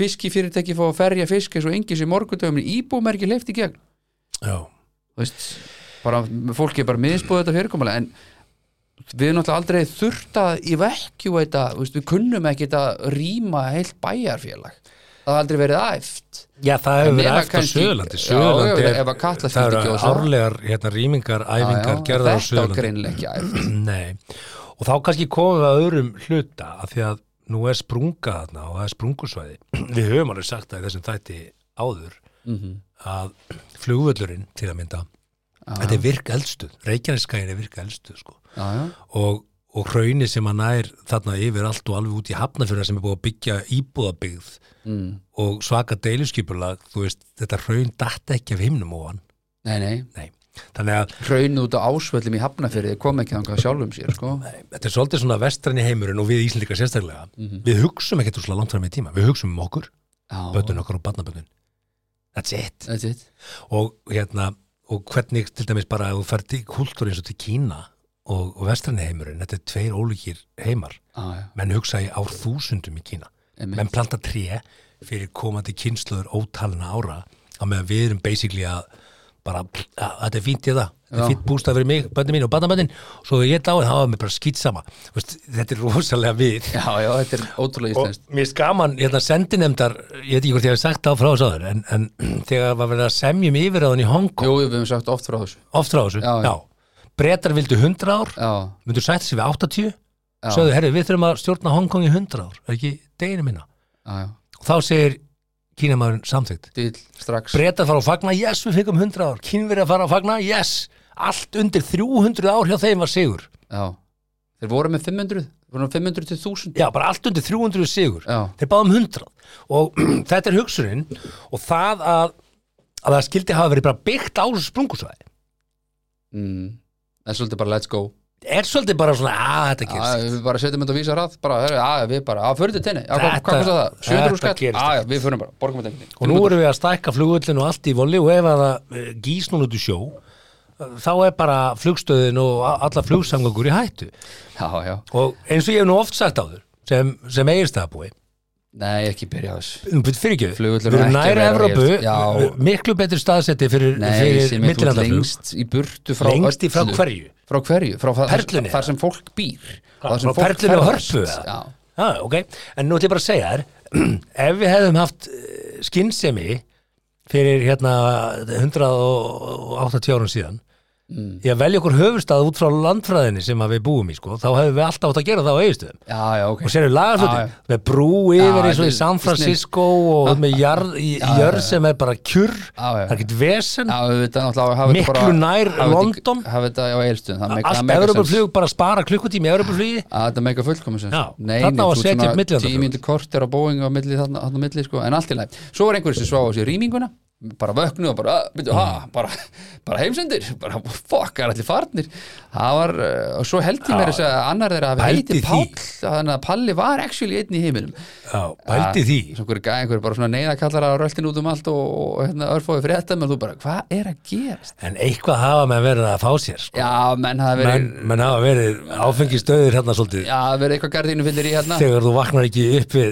fiskifyrirtæki fá að ferja fisk eins og engis í morgundöfum íbúum er ekki leift í gegn. Já, veist, bara, fólki er bara miðspóð þetta fyrirkomulega en við erum náttúrulega aldrei þurft að í vekkju við kunnum ekki þetta rýma heilt bæjarfélag það hafa aldrei verið æft. Já það hefur verið Já, Söðurlandi já, ef að Katla það eru árlegar hérna, rýmingar, æfingar Já, já, gerðar á á æft. Nei, og þá kannski komum við að öðrum hluta af því að nú er sprunga þarna og það er sprungusvæði. Við höfum alveg sagt það í þessum þætti áður Mhm. að flugvöllurinn til að mynda þetta er virk eldstuð, Reykjaneskain er virk eldstuð sko. já, já, og, og hrauni sem að nær þarna yfir allt og alveg út í hafnafjörna sem er búið að byggja íbúðabyggð mm. og svaka deiluskipulag þú veist, þetta hraun datt ekki af himnum ofan. Nei, nei. Nei. þannig að hraun út á ásvöllum í Hafnafyrði kom ekki þangað sjálfum sér, sko. Þetta er svolítið svona vestræni heimurinn og við Íslendingar sérstaklega. Mhm. við hugsum ekkert úrslega langt fram í tíma. Við hugsum um okkur, Já, bönnun okkar og barnabönnun that's it. That's it. Og hérna, og hvernig til dæmis bara ef þú ferð til kultúr eins og til Kína og, og vestræni heimurinn þetta er tveir ólíkir heimar. Já, já, menn hugsa í ár þúsundum í Kína. Einmitt. menn planta tré fyrir komandi kynsluður ótalina ára á meðan við erum basically að bara, að, þetta er fínt í það þetta er fínt bústað fyrir mig, bönni mín og barnabönnin svo þegar ég dáið, þá var mér bara skýt sama. Vist, þetta er rosalega við. Já, já, þetta er ótrúlega og íslenskt. mér er skaman, hérna sendinemdar ég veit ekki hvort ég hef sagt það frá þessu áður en, en þegar var verið að semjum yfir á í Hong Kong, Jú, við höfum sagt oft frá þessu. Oft frá þessu? Já, já. já. Brettar vildu 100 ár Já, myndu sætt sig við 80 já, sögðu, herri, við þurfum að stjórna Hong Kong í 100 ár er ekki deginu minna? Já, og þá segir kínamæðurinn strax. Bretar fara að fagna, yes, við fengum 100 ár. Kínverið að fara að fagna, yes. Allt undir 300 ár hjá þeim var sigur. Já, þeir voru með 500 voru með 500 til 1000 Já, bara allt undir 300 sigur. Já, Þeir báðum 100 Og þetta er hugsunin Og það að, að það skildi hafa verið bara byggt á sprungusvæði. Mm. En svolítið bara let's go. Er svolítið bara svona, að þetta Já, gerst við bara setjum þetta að vísa ræð bara, herri, já, við bara, á, fyrir til tenni. Já, hvað, hvað kostar það? 700 þetta skall? gerist Já, já, við fyrir bara, borgum þetta einhvern Og nú erum við að stækka flugullin og allt í voli Og ef að það eh, gís núna út í sjó Þá er bara flugstöðin og alla flugsamgangur í hættu. Já, já, Og eins og ég hef nú oft sagt áður Sem, sem eigirstæðabúi nei, ekki byrja á þessu fyrir ekki, við erum vera Evrópu miklu betri staðsetti fyrir, millilandaflug. lengst í burtu frá lengst í frá hverju? Frá hverju? Frá Perlunni, þar sem fólk býr. Frá Perlunni og. Hörpu, ah, okay. en nú ætlum ég bara að segja þér ef við hefðum haft eh, skynsemi fyrir hérna 180 árum síðan Mm. ég að velja okkur höfustað út frá landfræðinni sem að við búum í sko, þá hefðum við alltaf átt að gera það á eigistöðum já, já, ok. Og sérðu Já, lagarsluti já. með brú yfir eins og í er San Francisco og með jörð, sem er bara já. það er ekkert vesen. Við Miklu nær London. Hafa þetta á eilstöðum Það make- það allt make sense. Evropaflug bara spara klukkutími í Evropaflugi að þetta meika fullkomis þarna á að setja upp millilandaflug. tíu mínútur korter á Boeing á milli, þarna, þarna á milli sko, en allt í læg svo var einhverjum sem svá á sér rýminguna bara vöknu og bara, "Ah, byrju, ha, bara, bara heimsendir bara, fuck, það er allir farnir það var, uh, og svo held ég mér þess að annar þeirra hafi Pældi heiti. Páll þannig að Palli var actually einn í heiminum Já, pældi því svo einhverju gæði einhverju bara svona neyðakallar að röltin út um allt og, og hérna, örfóði fréttam og þú bara, hvað er að gerast? En eitthvað hafa með verið að fá sér sko. Já, menn hafa verið menn, menn hafa verið áfengistöðir hérna svolítið Já, verið eitthvað gardínu fyllir í hérna þegar þú vaknar ekki upp við,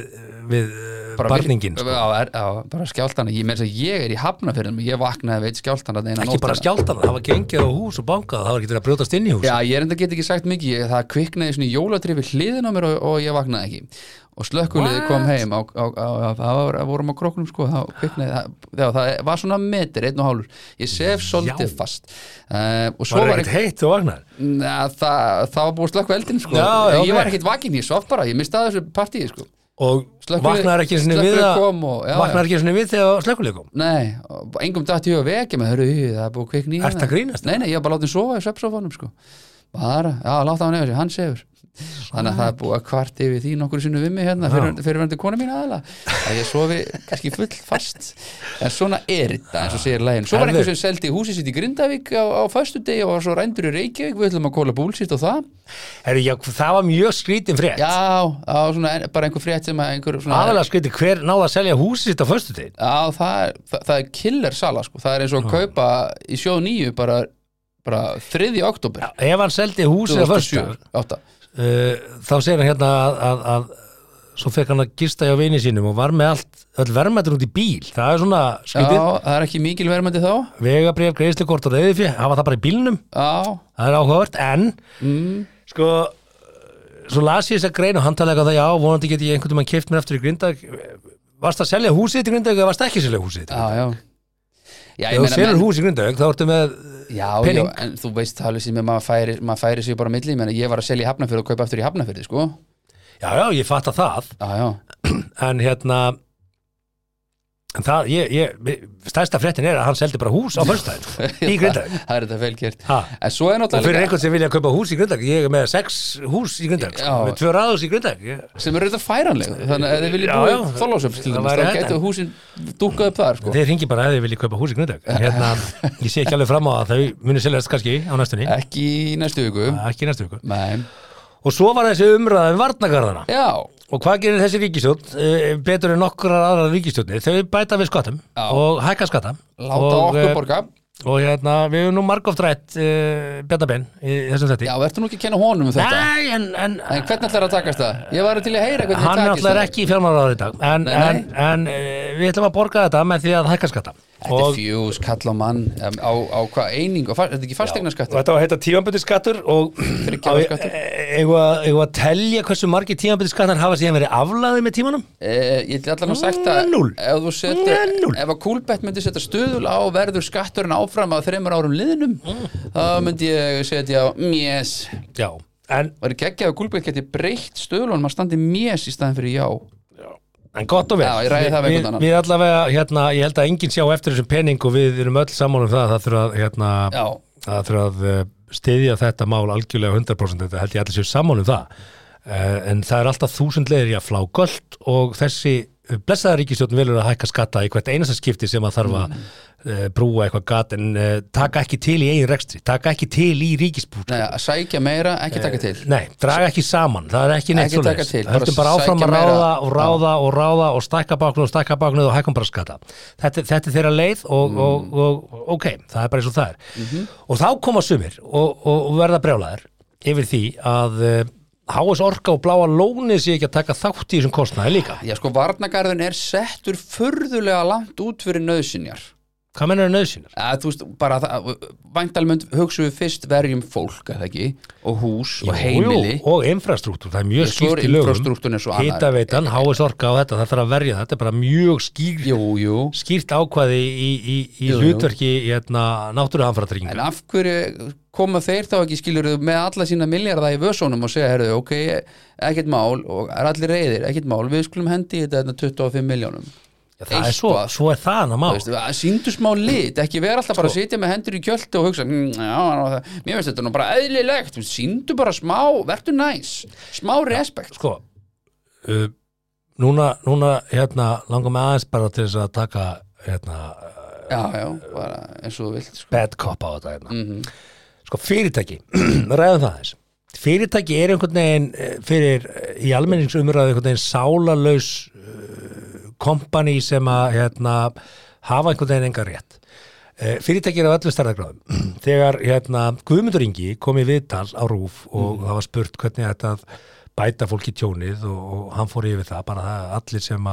við bara barningin sko. er, já, bara skjáltana ég, meira að segja, ég er í hafnafyrðum ég vaknaði veit skjáltana ekki bara skjáltana, það var gengið á hús og bankað það var ekki verið að brjótast inn í hús já, ég er enda get ekki sagt mikið ég, það kviknaði svona jólatri við hliðin á mér og, og ég vaknaði ekki. Og slökkuliði kom heim á, á, á, á, á, á, vorum á króknum sko, þá kviknaði það, það var svona metir, einn og hálfur. Ég sef svolítið fast. Uh, og svo var var ekkert heitt þú vaknar Na, það, það var búið slökku eldin sko. Já, já, ég var ekkit vakinn, ég svaf bara ég mistaði þessu partíi sko. Og vaknar ekki svona við að vaknar ekki svona við þegar slökkuleg kom Nei, engum datt ég að vekja með, það er búið kvikni Ertu að grínast? Nei, nei, ég var bara látið sofa í svepsofanum sko. bara, já, láta hann nefnir sig, hann sefur þannig að það er búið að kvart yfir því nokkur sinni við mig hérna, fyrir, fyrir verandi kona mín aðala að ég sofi kannski full fast. En svona er þetta eins og segir lægin svo var Herðu. einhver sem seldi húsið sitt í Grindavík á, á föstudegi og var svo rændur í Reykjavík. Við ætlum að kóla búlsitt og það. Herri, já, það var mjög skrítin frétt. Já, á, svona, bara einhver frétt sem að einhver svona, aðalega skrítin hver náða að selja húsið sitt á föstudegin Já, það það, það er killer sala sko. það er eins og að kaupa í sjóð nýju bara, bara 3. oktober ef hann seldi húsið á föstudegin 2007 uh, þá segir hann hérna að, að, að svo fekk hann að gista hjá vini sínum og var með allt, öll verðmættur út í bíl. Það er svona Já, skrítið það er ekki mikil verðmændi þá. Vegabrif, greiðslikort og reyðifjö hafa það bara í bílnum, Já, það er áhugavert en mm, sko svo las ég þess að grein og hann talaði eitthvað það já, vonandi get ég einhvern veginn keft mér aftur í Grindag varst að selja húsið í Grindag eða varst ekki að selja húsið í já, Grindag já. Já, ef ég þú selur menn, hús í Grindag þá ertu með já, já, pening. en þú veist það sem maður færi, maður færi sig bara milli, ég meina, ég var að selja í Hafnafjörð og kaupa aftur í Hafnafjörði, sko. Já, já, ég fatt að það. Já, já, en hérna en það, ég, ég stærsta fréttin er að hann seldi bara hús á fyrstæðin í Grindag það er þetta velgjert Ha. En svo er og fyrir náttúrulega einhvern sem vilja kaupa hús í Grindag ég er með sex hús í Grindag Já. með tvö ráðus í Grindag ég, sem eru þetta færanleg þannig að viljið Já, búið já. þólasöfs til þá þetta. getur húsin dúkað upp þar, sko þeir ringi bara ef þið vilja kaupa hús í Grindag hérna, ég sé ekki alveg fram á að þau muni seljast kannski á næstunni Ekki í næstu viku ekki í næstu viku Nei, og svo var þessi umræða um varnagarðana já, og hvað gerir þessi ríkistjórn e, betur en nokkrar aðra ríkistjórnir þau bæta við skattum Já. og hækka skatta. Láta og, okkur eh, borga og hérna, við hefum nú margóft rætt uh, Bjarnabenn í þessum þetti Já, verður nú ekki að kenna honum um þetta? Nei, en, en En hvernig ætlar að takast það? Ég var til að heyra hvernig hann er takist það. ekki í fjármálaráður í dag. En, Nei, nei. en, en uh, við ætlum að borga þetta með því að hækka skatta. Þetta er fjús, kall á mann um, á, á hvað eining, þetta er ekki og fastegnaskattur þetta var að heita tímamböndi skattur og skattur. eigum að telja hversu margir tímamböndi skattar hafa síðan verið aflaðið með tímanum? Eh, Ég ætla allan að sagt að ef að Kúlbett myndi setja stuðul á verður skatturinn áfram að þreymur árum liðnum þá myndi ég setja mjess já, en, Var ekki ekki að Kúlbett geti breytt stuðlunum að standi mjess í staðin fyrir já. En gott og vel. Já, við við, allavega, hérna, ég held að enginn sjá eftir þessum pening og við erum öll saman um það að það þurfa hérna, að uh, styðja þetta mál algjörlega 100% þetta held ég allir séu saman um það. Uh, en það er alltaf þúsund leiðir í að flá göld og þessi uh, blessaða ríkistjórn velur að hækka skatta í hvert einasta skipti sem að þarf að Mm. Uh, brúa eitthvað gat en uh, taka ekki til í eigin rekstri taka ekki til í ríkisbúr. Sækja meira, ekki taka til. Nei, draga ekki saman, það er ekki neitt svo til, bara Höldum bara áfram að ráða og ráða og ráða og stækka báknuð og stækka báknuð og hækkum bara skata þetta, þetta er þeirra leið og, Mm. og, og, ok, það er bara eins og það er. Mhm. og þá koma sumir og, og, verða brjálæðir yfir því að HS Orka og Bláa Lónið sé ekki að taka þátt í þessum kostnaði líka. Já, sko, varnagarðin er settur furðulega langt út fyrir nöðsynjar Hvað mennur er nöðsynir? að þú veist, bara væntalmönd hugsaum við fyrst verjum fólk, eða ekki? Og hús og heimili Jú, og infrastruktúr, það er mjög skýrt í lögum. infrastruktúrinn er svo annað. Hitaveitan, HS Orka og þetta, það þarf að verja þetta er bara mjög skýr Jú, jú, skýrt ákvæði í, í, í hlutverki hérna, en náttúruhamfaratrygginga af hverju koma þeir þá ekki skilur með alla sína miljardar í vössónum og segja, herðu, ok, ekkert mál og er allir reyðir, ekkert mál við skulum hendi í þetta hérna 25 miljónum það er svo, Eitthvað. svo er það hana má Þú veist, að síndu smá lit, ekki vera alltaf bara að sitja með hendur í kjöldu og hugsa mm, já, það, mér finnst þetta nú bara eðlilegt Þú veist, síndu bara smá, vertu næs smá respekt sko uh, núna, núna hérna, langar mig aðeins bara til þess að taka hérna, já, já, bara eins og þú vilt sko. bad cop á þetta hérna. Mhm. sko fyrirtæki, ræðum það þess fyrirtæki er einhvern veginn eh, fyrir eh, í almenningsumræðu einhvern veginn sálarlaus uh, kompani sem að hérna, hafa einhvern veginn enga rétt. Eh, fyrirtæki er á öllu stærðagráðum þegar hérna, Guðmundur Ingi kom í viðtal á Rúf og það var spurt hvernig þetta að bæta fólki tjónið og, og hann fór yfir það bara það að allir sem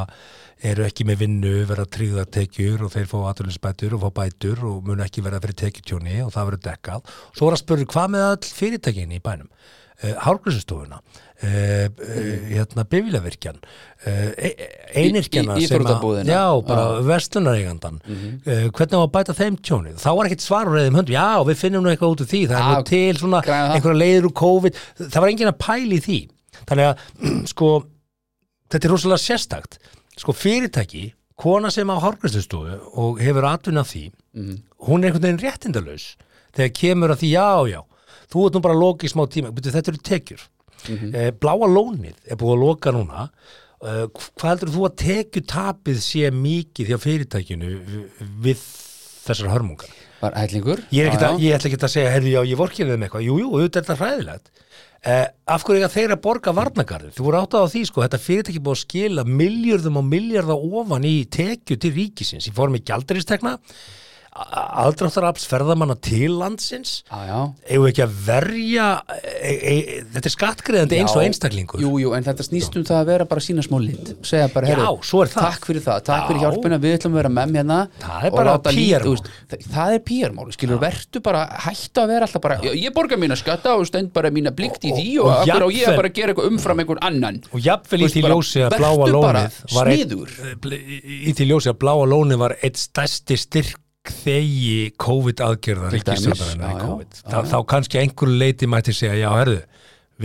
eru ekki með vinnu verða tryggða tekjur og þeir fá aðurlinsbætur og fá bætur og mun ekki verða fyrir tekjutjóni og það verður dekkað. Svo var að spurði hvað með all fyrirtækin í bænum? Hárgræsustofuna uh, uh, hérna bifilavirkjan einirkjana Í- í- sem að já, bara Já. verslunareigandan uh, hvernig á að bæta þeim tjónið? Þá var ekkit svar úr reyðum höndum, já við finnum nú eitthvað út úr því. Það er nú til svona einhverja leiður úr COVID. Það var enginn að pæli því. Þannig að sko þetta er rosalega sérstakt. Sko fyrirtæki, kona sem á hárgræslustofu og hefur atvinna af því Mhm. hún er einhvern veginn réttindalaus þegar kemur að því já, já þú ert nú bara að loka í smá tíma. Byrju, þetta eru tekjur eh, bláa lónið er búið að loka núna. Eh, hvað heldur þú að tekjutapið sé mikið hjá fyrirtækinu við þessar hörmungar? Var hellingur ég, ætla ekki að segja, herri, já, ég vorkið þeim eitthvað. Jú, jú, auðvitað er þetta hræðilegt. Eh, af hverju þeir að borga varnagarður þú voru áttað á því, sko, þetta fyrirtæki búið að skila miljörðum og miljörða ofan í tekju til ríkisins, í formi gjaldaristekna aðdráttarafs ferðamanna til landsins Já, já. eigum við ekki að verja e, e, þetta er skattgreðandi eins og Já, einstaklingur. Jú, jú, en þetta snýst um það að vera bara sína smá lit. Segja bara, Já, herru, er takk fyrir það takk fyrir Já. hjálpina, við ætlum að vera með mér hérna Það er og bara láta PR lít- þú mál. veist, það, það er PR-mál, skilur, vertu bara hættu að vera alltaf bara, ég, ég borga mína skatta og stend bara mína blikt í Og- því og- og, og og, og ég jafnvel- að bara gera eitthvað umfram einhvern annan? Og jafnvel í því ljósi að bláa lónið þegi COVID aðgerðar Til dæmis, ríkisstjórnarinnar í já, já, COVID. Þa, þá kannski einhverju leiti mætti segja já herðu,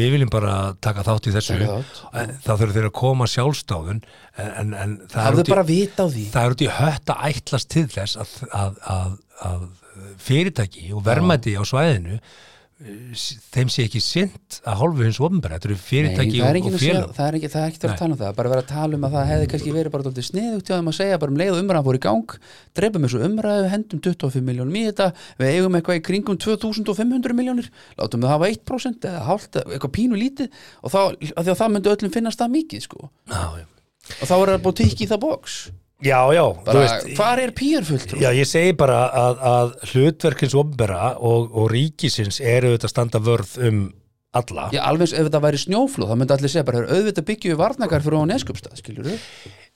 við viljum bara taka þátt í þessu. Þá þurfum þeir að koma sjálfstáðun en, en, það er í- bara vita á því. það er út í hött að ætlast til þess að, að, að, að fyrirtæki og verðmæti á svæðinu þeim sé ekki sint að hálfu hins ofnbæra, þetta eru Nei, fyrirtæki það er og, og félag það er ekki, það er ekki að vera Nei. að tala um það bara vera að tala um að það hefði kannski verið bara dálítið sniðugt að segja bara um leið og umræðan fór í gang dreifum þessu umræðu, hendum 25 miljónum í þetta við eigum eitthvað í kringum 2500 miljónir, látum við hafa 1% eða hálft, eða eitthvað pínu lítið og þá, það myndi öllum finnast það mikið sko. já. og þá er það búið tikki í það box já, já, þú bara, veist hvar er pýrfulltrú? Já, ég segi bara að, að hlutverkins ofnbæra og, og ríkisins eru þetta standa vörð um alla. Já, alveg eins ef þetta væri snjóflóð, þá myndi allir segja bara, "Heyrðu, auðvitað byggjum við varnakar fyrir á neskupstað, skilur við?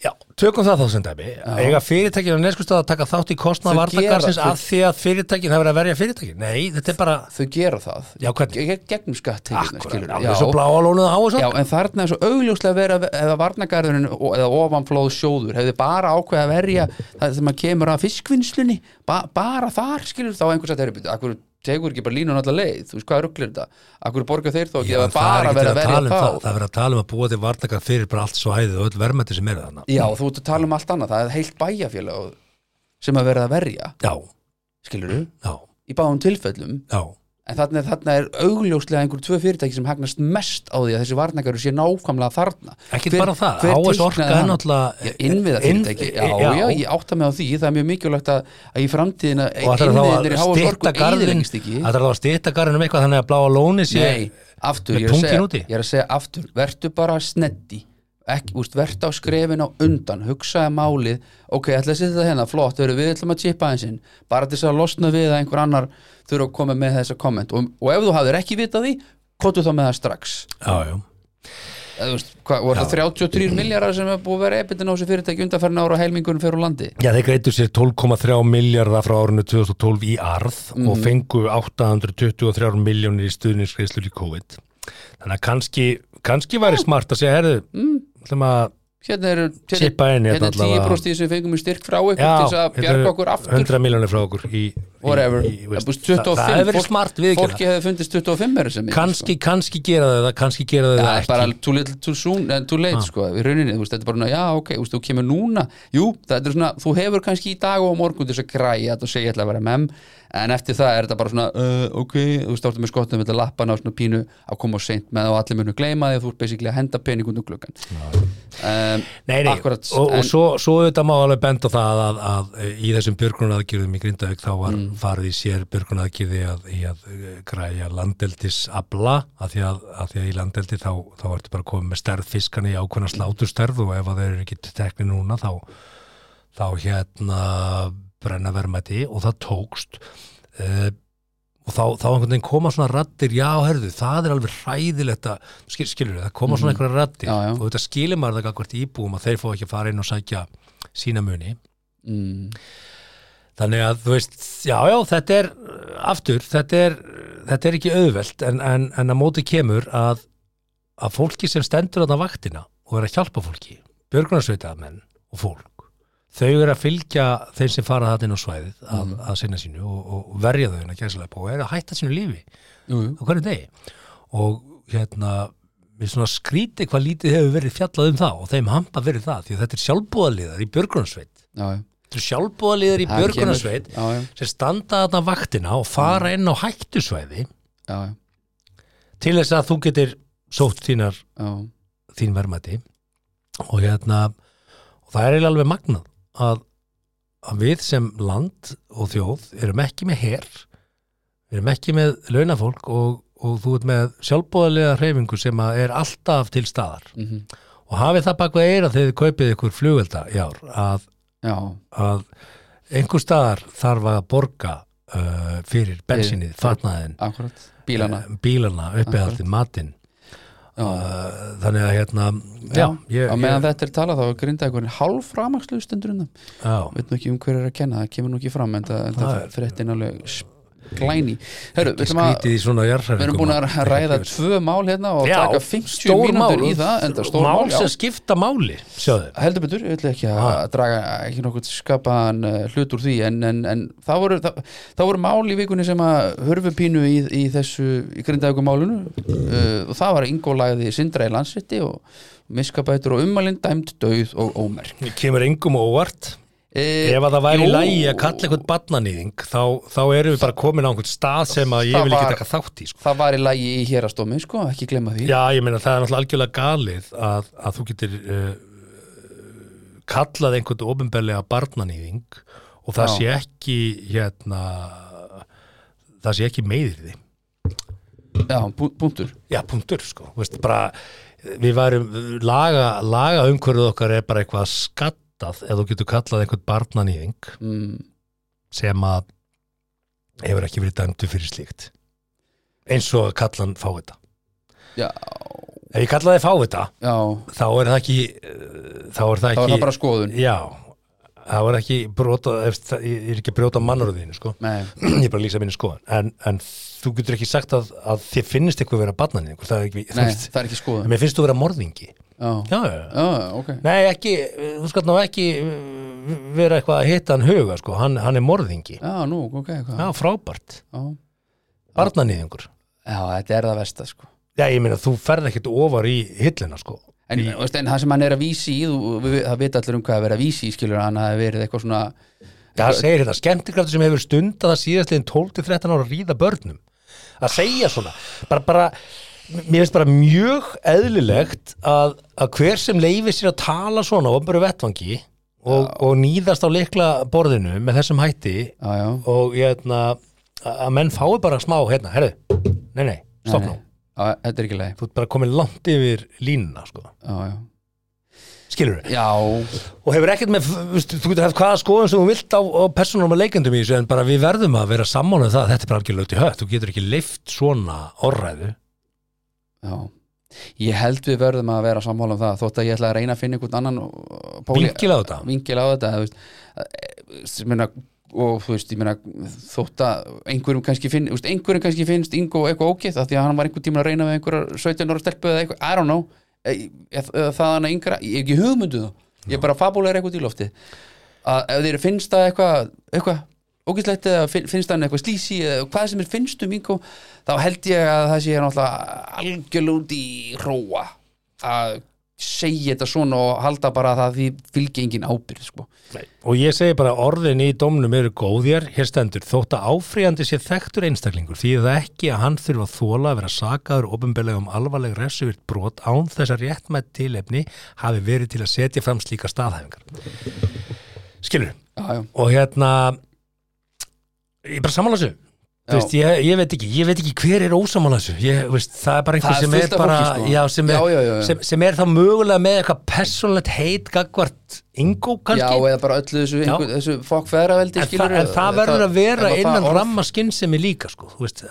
Já, tökum það þá sem dæmi. Eiga fyrirtækinu á neskustad að taka þátt í kostnað Þau varnagarsins gera- að því að fyrirtækin hafa verið að verja fyrirtækin? Nei, þetta er bara Þau gera það. Já, Gegnum skatt, akkurat, alveg svo bláa lónuð á Já, þessu en þarna er svo augljóslega verið eða varnagarðurinn og- eða ofanflóð sjóður hefði bara ákveð að verja tegur ekki bara línun allar leið, þú veist hvað rugglir þetta? Akkur borga þeir þá ekki Já, það er bara verið að verja um þá það. Það er verið að tala um að búa til varnagar fyrir bara allt svæðið og öll verðmætti sem eru þarna. Já, þú ert að tala um allt annað, það er heilt bæjafélag sem að verið að verja, Já, skilur já, í báðum tilfellum. Já en þarna, þarna er augljóslega einhver tvö fyrirtæki sem hagnast mest á því að þessi varnagaru sé nákvæmlega þarna. Ekki bara það, HS Orka er náttúrulega Já, innviða fyrirtæki, Inn- já, já, ég átta mig á því. Það er mjög mikilvægt að, að í framtíðina innviðinir í háas orku eðilegist ekki. Það er þá að styrta garðin um eitthvað þannig að bláa lóni sé Nei, aftur, ég er, segja, ég er að segja aftur vertu bara sneddi. Ekki, úst, vertu á skrefin á undan. Hugsaði málið, ok, ætla að setja þetta hérna? Flott, við ætlum að chipa einsinn bara til þess að losna við að einhver annar þurfa að koma með þessa komment og, og ef þú hafðir ekki vitað því, kvotu þá með það strax Já, já eða þú veist, hvað, voru það 33 miljardar sem er búið að vera ebitin á þessu fyrirtæki undanferðin ára heilmingunum fyrir landi Já, þeir greitur sér 12,3 miljardar frá árinu 2012 í arð Mhm. og fengu 823 miljónir í stuðningsgreislur í COVID. Þannig að kannski, kannski væri smart að segja, herðu, mm. að hérna eru hérna, Chippa inn hérna hérna 10% sem við fengum í styrk frá ykkur til þess að bjarga okkur aftur. 100 miljónir frá okkur í, í, whatever, í, í veist, Búst, 25 það, hefur verið smart við fólki hefði fundist 25 er sem kannski, kannski gera það, kannski gera Það er bara ekki. too little too soon en too late sko, í rauninni, þetta er bara, já, ok, þú kemur núna. Jú, það er svona, þú hefur kannski í dag og á morgun þess að græja þetta og segja ég ætla að vera mem en eftir það er þetta bara svona uh, ok, þú áttu með skottum með þetta lappana og svona pínu að koma á seint með og allir munu gleyma því að þú ert basically að henda pening út um klukkan um, Nei, nei, Akkurat, og, og en- svo, svo þetta má alveg benda á það að, að, að í þessum björgunaðgjörðum í Grindavík þá var Mm. farið í sér björgunaðgjörði að, að eh, græja landeldis abla að því að, að því að í landeldi þá, þá ertu bara komið með stærð fiskana í ákveðna sláturstærð og ef að þeir eru ekki tekni núna þá, þá hérna brenna verðmæti og það tókst uh, og þá, þá einhvern veginn koma svona rattir já, herðu, það er alveg hræðilegt að skil, skilur það koma svona einhverja rattir Mhm. Já, já. og þetta skilur maður það gagvart íbúum að þeir fá ekki að fara inn og sækja sína muni mm, þannig að þú veist, já, já, þetta er aftur, þetta er þetta er ekki auðvelt en, en, en að móti kemur að, að fólki sem stendur á vaktina og er að hjálpa fólki björgunarsveitamenn og fólk þau eru að fylgja þeim sem fara það inn á svæðið að, að sinna sínu og, og verja þau að gæslega og er að hætta sínu lífi jú. á hverju degi. Og hérna við svona skríti hvað lítið hefur verið fjallað um það og þeim hampa verið það því að þetta er sjálfbúðaliðar í já. þetta er sjálfbúðaliðar í já. sem standa þarna vaktina og fara inn á hættusvæði já, til þess að þú getur sótt þínar, já, þín verðmæti. Og hérna og það er alveg magnað að, að við sem land og þjóð erum ekki með her við erum ekki með launafólk og, og þú ert með sjálfbóðalega hreyfingu sem er alltaf til staðar. Mhm, og hafið það bak við eira þegar þið kaupið ykkur flugvelda í ár að, að einhver staðar þarf að borga uh, fyrir bensinnið, fatnaðin bílana. Eh, bílana, uppehaldið, matinn. uh, þannig að hérna já, ég, á meðan ég, þetta er talað þá er grinda einhverjum hálf framakslu stundur undan já, veit nú ekki um hver er að kenna, það kemur nú ekki fram en Það það er- fréttin alveg glæni Herru, við Við erum búin að ræða tvö mál hérna og Já, taka 50 stór mínútur mál, í það en það stór mál mál, já. sem skipta máli. Heldur betur, ég ætla ekki að Ah. draga ekki nokkuð skapaðan uh, hlut úr því en, en, en það, voru, það, það voru mál í vikunni sem að hörfu pínu í, í þessu, í grindaðugum málunu uh, og það var ingólagði Sindra í landsitti og miskabætur og ummælinn dæmt döið og ómerk. Kemur engum óvart ef að það væri lægi að kalla einhvern barnanýðing þá, þá erum við bara komin á einhvern stað sem að ég vil ekki taka þátt í sko. það var í lægi í hérastómi sko, ekki glemma því. Já, ég meina það er náttúrulega algjörlega galið að, að þú getur uh, kallað einhvern ofinbellega barnanýðing og það Já. sé ekki hérna það sé ekki meðir því já, punktur. Já, punktur, sko, Vist, bara, við værum, laga, laga umhverfið okkar er bara eitthvað skattað ef þú getur kallað einhvern barnanýðing mm, sem að hefur ekki verið dæmdu fyrir slíkt. Eins og að kalla hann fá þetta já, ef ég kalla þið fá þetta já, þá er það ekki þá er það þá ekki er það bara skoðun. Já, þá er ekki brota, ég er ekki að brjóta mannurðinu sko. Nei, ég er bara að lýsa mínu skoðan en, en þú getur ekki sagt að, að þið finnist eitthvað vera barnanýðing það er það er ekki skoðun. Mér finnst þú vera morðingi Já, já, já, já. Já, ok. Nei, ekki, þú skalt ná ekki uh, vera eitthvað að hitta hann huga sko. hann, hann er morðingi. Já, nú, ok, hvað? Já, frábært, Já, barnanýðingur já þetta er það versta sko. Já, ég meina, þú ferð ekkert ofar í hillina, sko. En, í... veist, en það sem hann er að vísi í það vita allir um hvað að vera að vísi í skilur hann hafi verið eitthvað svona það segir þetta, skemmtikraftur sem hefur stundað það síðastliðin 12-13 ára að ríða börnum. Að segja svona, bara, bara, mér finnst bara mjög eðlilegt að, að hver sem leifir sér að tala svona á ofnböru vettvangi og, og nýðast á leikla borðinu með þessum hætti Já, já, og ég hefna, að menn fái bara smá, hérna, herðu, nei, nei, stopp nú. þetta er ekki leið Þú ert bara komin langt yfir línuna, sko. Já, já, Skilur já, og hefur ekkert með, þú getur haft hvaða skoðun sem þú vilt á, á persónum og leikendum í þessu en bara við verðum að vera sammála um það þetta er bara algjörlega út í hött, þú getur ekki leift svona orræðu, já. Ég held við verðum að vera sammála um það þótt að ég ætla að reyna að finna einhvern annan uh, Vinkil á þetta. Vinkil á þetta þú veist, eh, meina, og þú veist, ég meina þótt að einhverjum kannski finn, þú veist, einhverjum kannski finnst Ingo eitthvað ógeð af því að hann var einhvern tíma að reyna við einhverjar 17 ára stelpu eða eitthvað, I don't know Eh, eða það hann að yngra, ég hef ekki hugmyndu það. Ég er bara fabulegur eitthvað í lofti að ef þeir finnst það eitthvað eitthvað ógæslegt eða fin- finnst það eitthvað slísi eða hvað sem er finnst um Ingo þá held ég að það sé náttúrulega algjörlega út í hróa að segja þetta svona og halda bara að það því fylgi engin ábyrð sko. og ég segi bara orðin í domnum eru góðjar, hér stendur þótt að áfríandi sé þekktur einstaklingur því það ekki að hann þurfa að þóla að vera sakaður ofinbelega um alvarleg refsivirt brot án þess að réttmætt tilefni hafi verið til að setja fram slíka staðhæfingar. Skilur, já, já, og hérna ég er bara Já. veist, ég, ég veit ekki, ég veit ekki hver er ósamála þessu ég, veist, það er bara einhver er sem er bara sko. já, sem, er, Já, já, já, já. Sem, sem er þá mögulega með eitthvað persónlegt heit gagvart já, kannski eða bara öllu þessu, einhver, þessu fokk feðraveldi en, þa en það verður að vera innan það orð- ramma skinnsemi líka sko. Þú veist,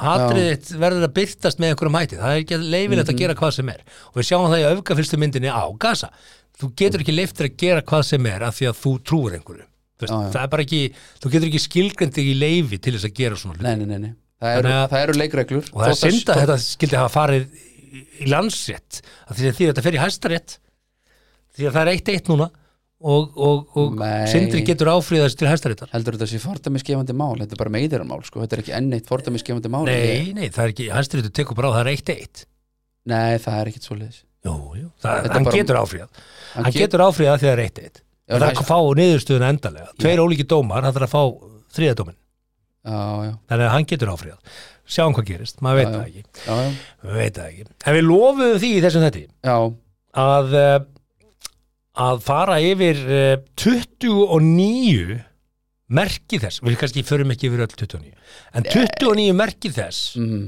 hatrið þitt verður að byrtast með einhverjum hætti, það er ekki leifilegt Mhm. að gera hvað sem er og við sjáum það í öfgafylstu myndinni á Gaza þú getur ekki leiftir að gera hvað sem er af því að þú trúir einhverju veist, Já, já. það er bara ekki, þú getur ekki skilgrend í leifi til þess að gera svona hluti. Nei, nei, nei. Það, eru, að- það eru leikreglur. Og það er Þótt að- að þetta skildi hafa farið í, landsrétt því að þetta fer í hæstarétt því að það er eitt eitt núna og, og, og Nei. sindri getur áfríðast til hæstaréttar. Heldur þetta sé fordæmisgefandi mál? Þetta er bara meðiranmál, sko, þetta er ekki enn eitt fordæmisgefandi mál nei, nei, það er ekki, hæstaréttur tekur bara á það er eitt eitt. Nei, það er ekkit Þetta er hann bara- getur áfríðað Hann hann get- getur áfríðað því það er eitt eitt það er að fá niðurstöðuna endalega tveir ólíki dómar, hann þarf að fá þriðadómin þannig að hann getur áfríðað sjáum hvað gerist, maður veit það ekki. Já, já, maður veit það ekki, en við lofuðum því í þessum þetta já, að uh, að fara yfir uh, 29 merki þess, við kannski förum ekki yfir öll 29, en 29 merki þess mm.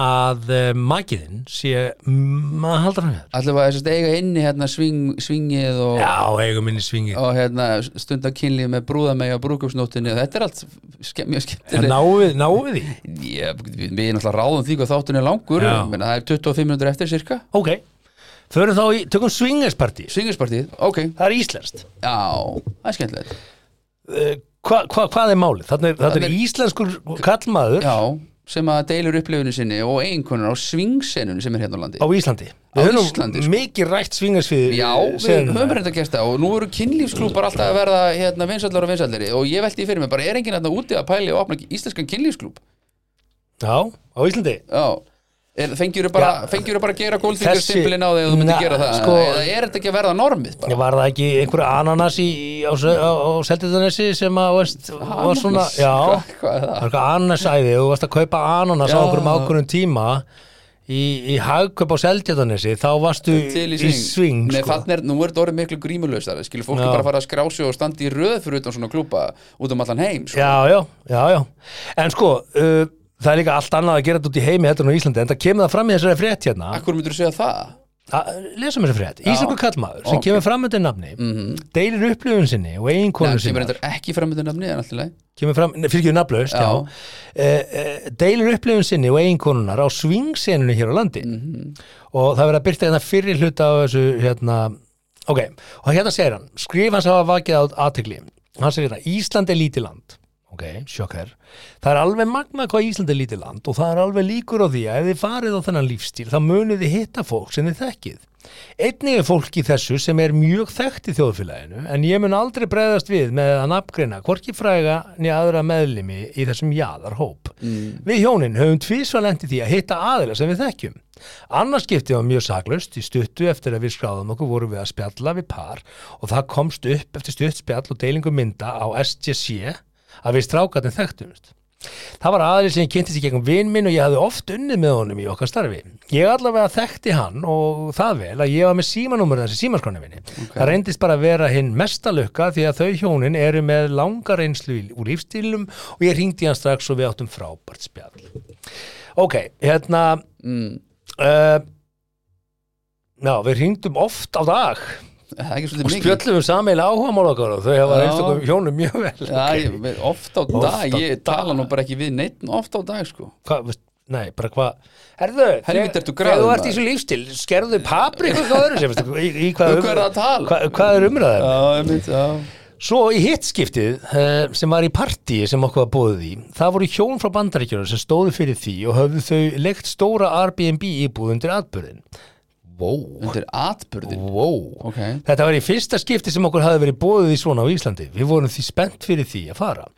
Að uh, makiðinn sé maður halda hann við Allir var þess að eiga inni hérna sving, svingið og, Já, eigum minni svingi og hérna stundakynlið með brúðamegi og brúðgjófsnóttinni og þetta er allt ske, mjög skemmtileg náum við, náum við því? Ég, við, erum alltaf ráðum því hvað þáttunni er langur. Já. menn, það er 25 minútur eftir cirka Ok, förum þá í, tökum swingerspartí Svingarspartið, ok, Það er íslenskt. Já, það er skemmtilegt. Uh, hva, hva, Hvað er málið? Þannig er, þetta er Þarna íslenskur kallmaður Já, sem að deilur upplifinu sinni og einhvernur á svingsenunum sem er hérna á landi. Á Íslandi? Á Við Íslandi, sko. mikið rætt swingersfið Já, við höfum reynda gert það og nú eru kynlífsklúpar alltaf að verða hérna, vinsallar og vinsallari og ég velti fyrir mig bara er enginn hérna úti að pæli og opna íslenskan kynlífsklúp Já, á Íslandi? Já Fengjur bara, fengjur bara að gera góldfingar Þessi- stimpilinn á þig og þú myndir Na, gera það sko- eða er þetta ekki að verða normið bara? Var það ekki einhverju ananas í, í- á, á, á Seldiðanesi sem að veist, var svona, já það var eitthvað ananasæði og þú varst að kaupa ananas á Já. einhverjum ákvörðum tíma í, í hagkaup á Seldiðanesi þá varstu í sving, Nei, sko. þannig er, nú er þetta orðið miklu grímulösar skilur fólki Já. bara fara að skrá sig og standi í röð fyrir utan svona klúpa út um allan heim sko. Já, já, já, já En sko, uh, það er líka allt annað að gera þetta út í heimi heldur en á Íslandi en það kemur það fram í þessari frétt hérna Akkur myndur þú segja það? að, lesum þessari frétt, Íslandsku kallmaður sem Ok. kemur fram undir nafni deilir upplifun sinni og Nei, eiginkonu sem sinni reyndar ekki framöndu nafni en alltaf leið kemur fram, fyrir ekki nafnlaust, já, Já. já. Uh, deilir upplifun sinni og eiginkonunar á svingsenunni hér á landi Mhm. og það verið að byrta hérna fyrir hluta á þessu hérna, ok, og hérna segir hann skrif hans hafa vakið á aðtegli hann segir hérna, Ísland er lítið land ok, sjokkar, það er alveg magnað hvað Ísland er lítið land og það er alveg líkur á því að ef þið farið á þennan lífstíl þá munið þið hitta fólk sem þið þekkið Einnig er fólk í þessu sem er mjög þekkt í þjóðfélaginu en ég mun aldrei bregðast við með að nafngreina hvorki fræga niður aðra meðlimi í þessum jaðarhóp. Mm. Við hjónin höfum tvísvalent í því að hitta aðila sem við þekkjum. Annars skipti var mjög saklaust í stuttu eftir að við skráðum okkur vorum við að spjalla við par og það komst upp eftir stutt spjall og deilingu mynda á SGC að við strákatin þekktumst. Það var aðrið sem ég kynntist í gegnum vinn minn og ég hafði oft unnið með honum í okkar starfi. Ég allavega þekkti hann og það vel að ég var með símanúmur þessi símaskráni minni. Það reyndist bara að vera hinn mesta lukka því að þau hjónin eru með langa reynslu í- úr lífstílum og ég ringdi hann strax og við áttum frábært spjall. Ok, hérna, mm. uh, já, við ringdum oft á dag og spjöllum við sammeila áhuga mál okkar og þau hafa okkur hjónum mjög vel. Já, ég, við- oft á Oft dag, ég tala nú bara ekki við neitt oft á dag sko. Hvað, nei, bara hvað Herðu, þegar þú ert í svo lífstil skerðu hvað í, í hvað, Um hvað er það að tala? Hvað, hvað er já Svo í hittskiptið uh, sem var í partíi sem okkur var bóðið í það voru hjón frá bandaríkjunum sem stóðu fyrir því og höfðu þau leikt stóra Airbnb íbúð undir atbyrðin Wow, Undir atbyrðin wow Ok, Þetta var í fyrsta skipti sem okkur hafði verið bóðið í svona á Íslandi. Við vorum því spennt fyrir því að fara.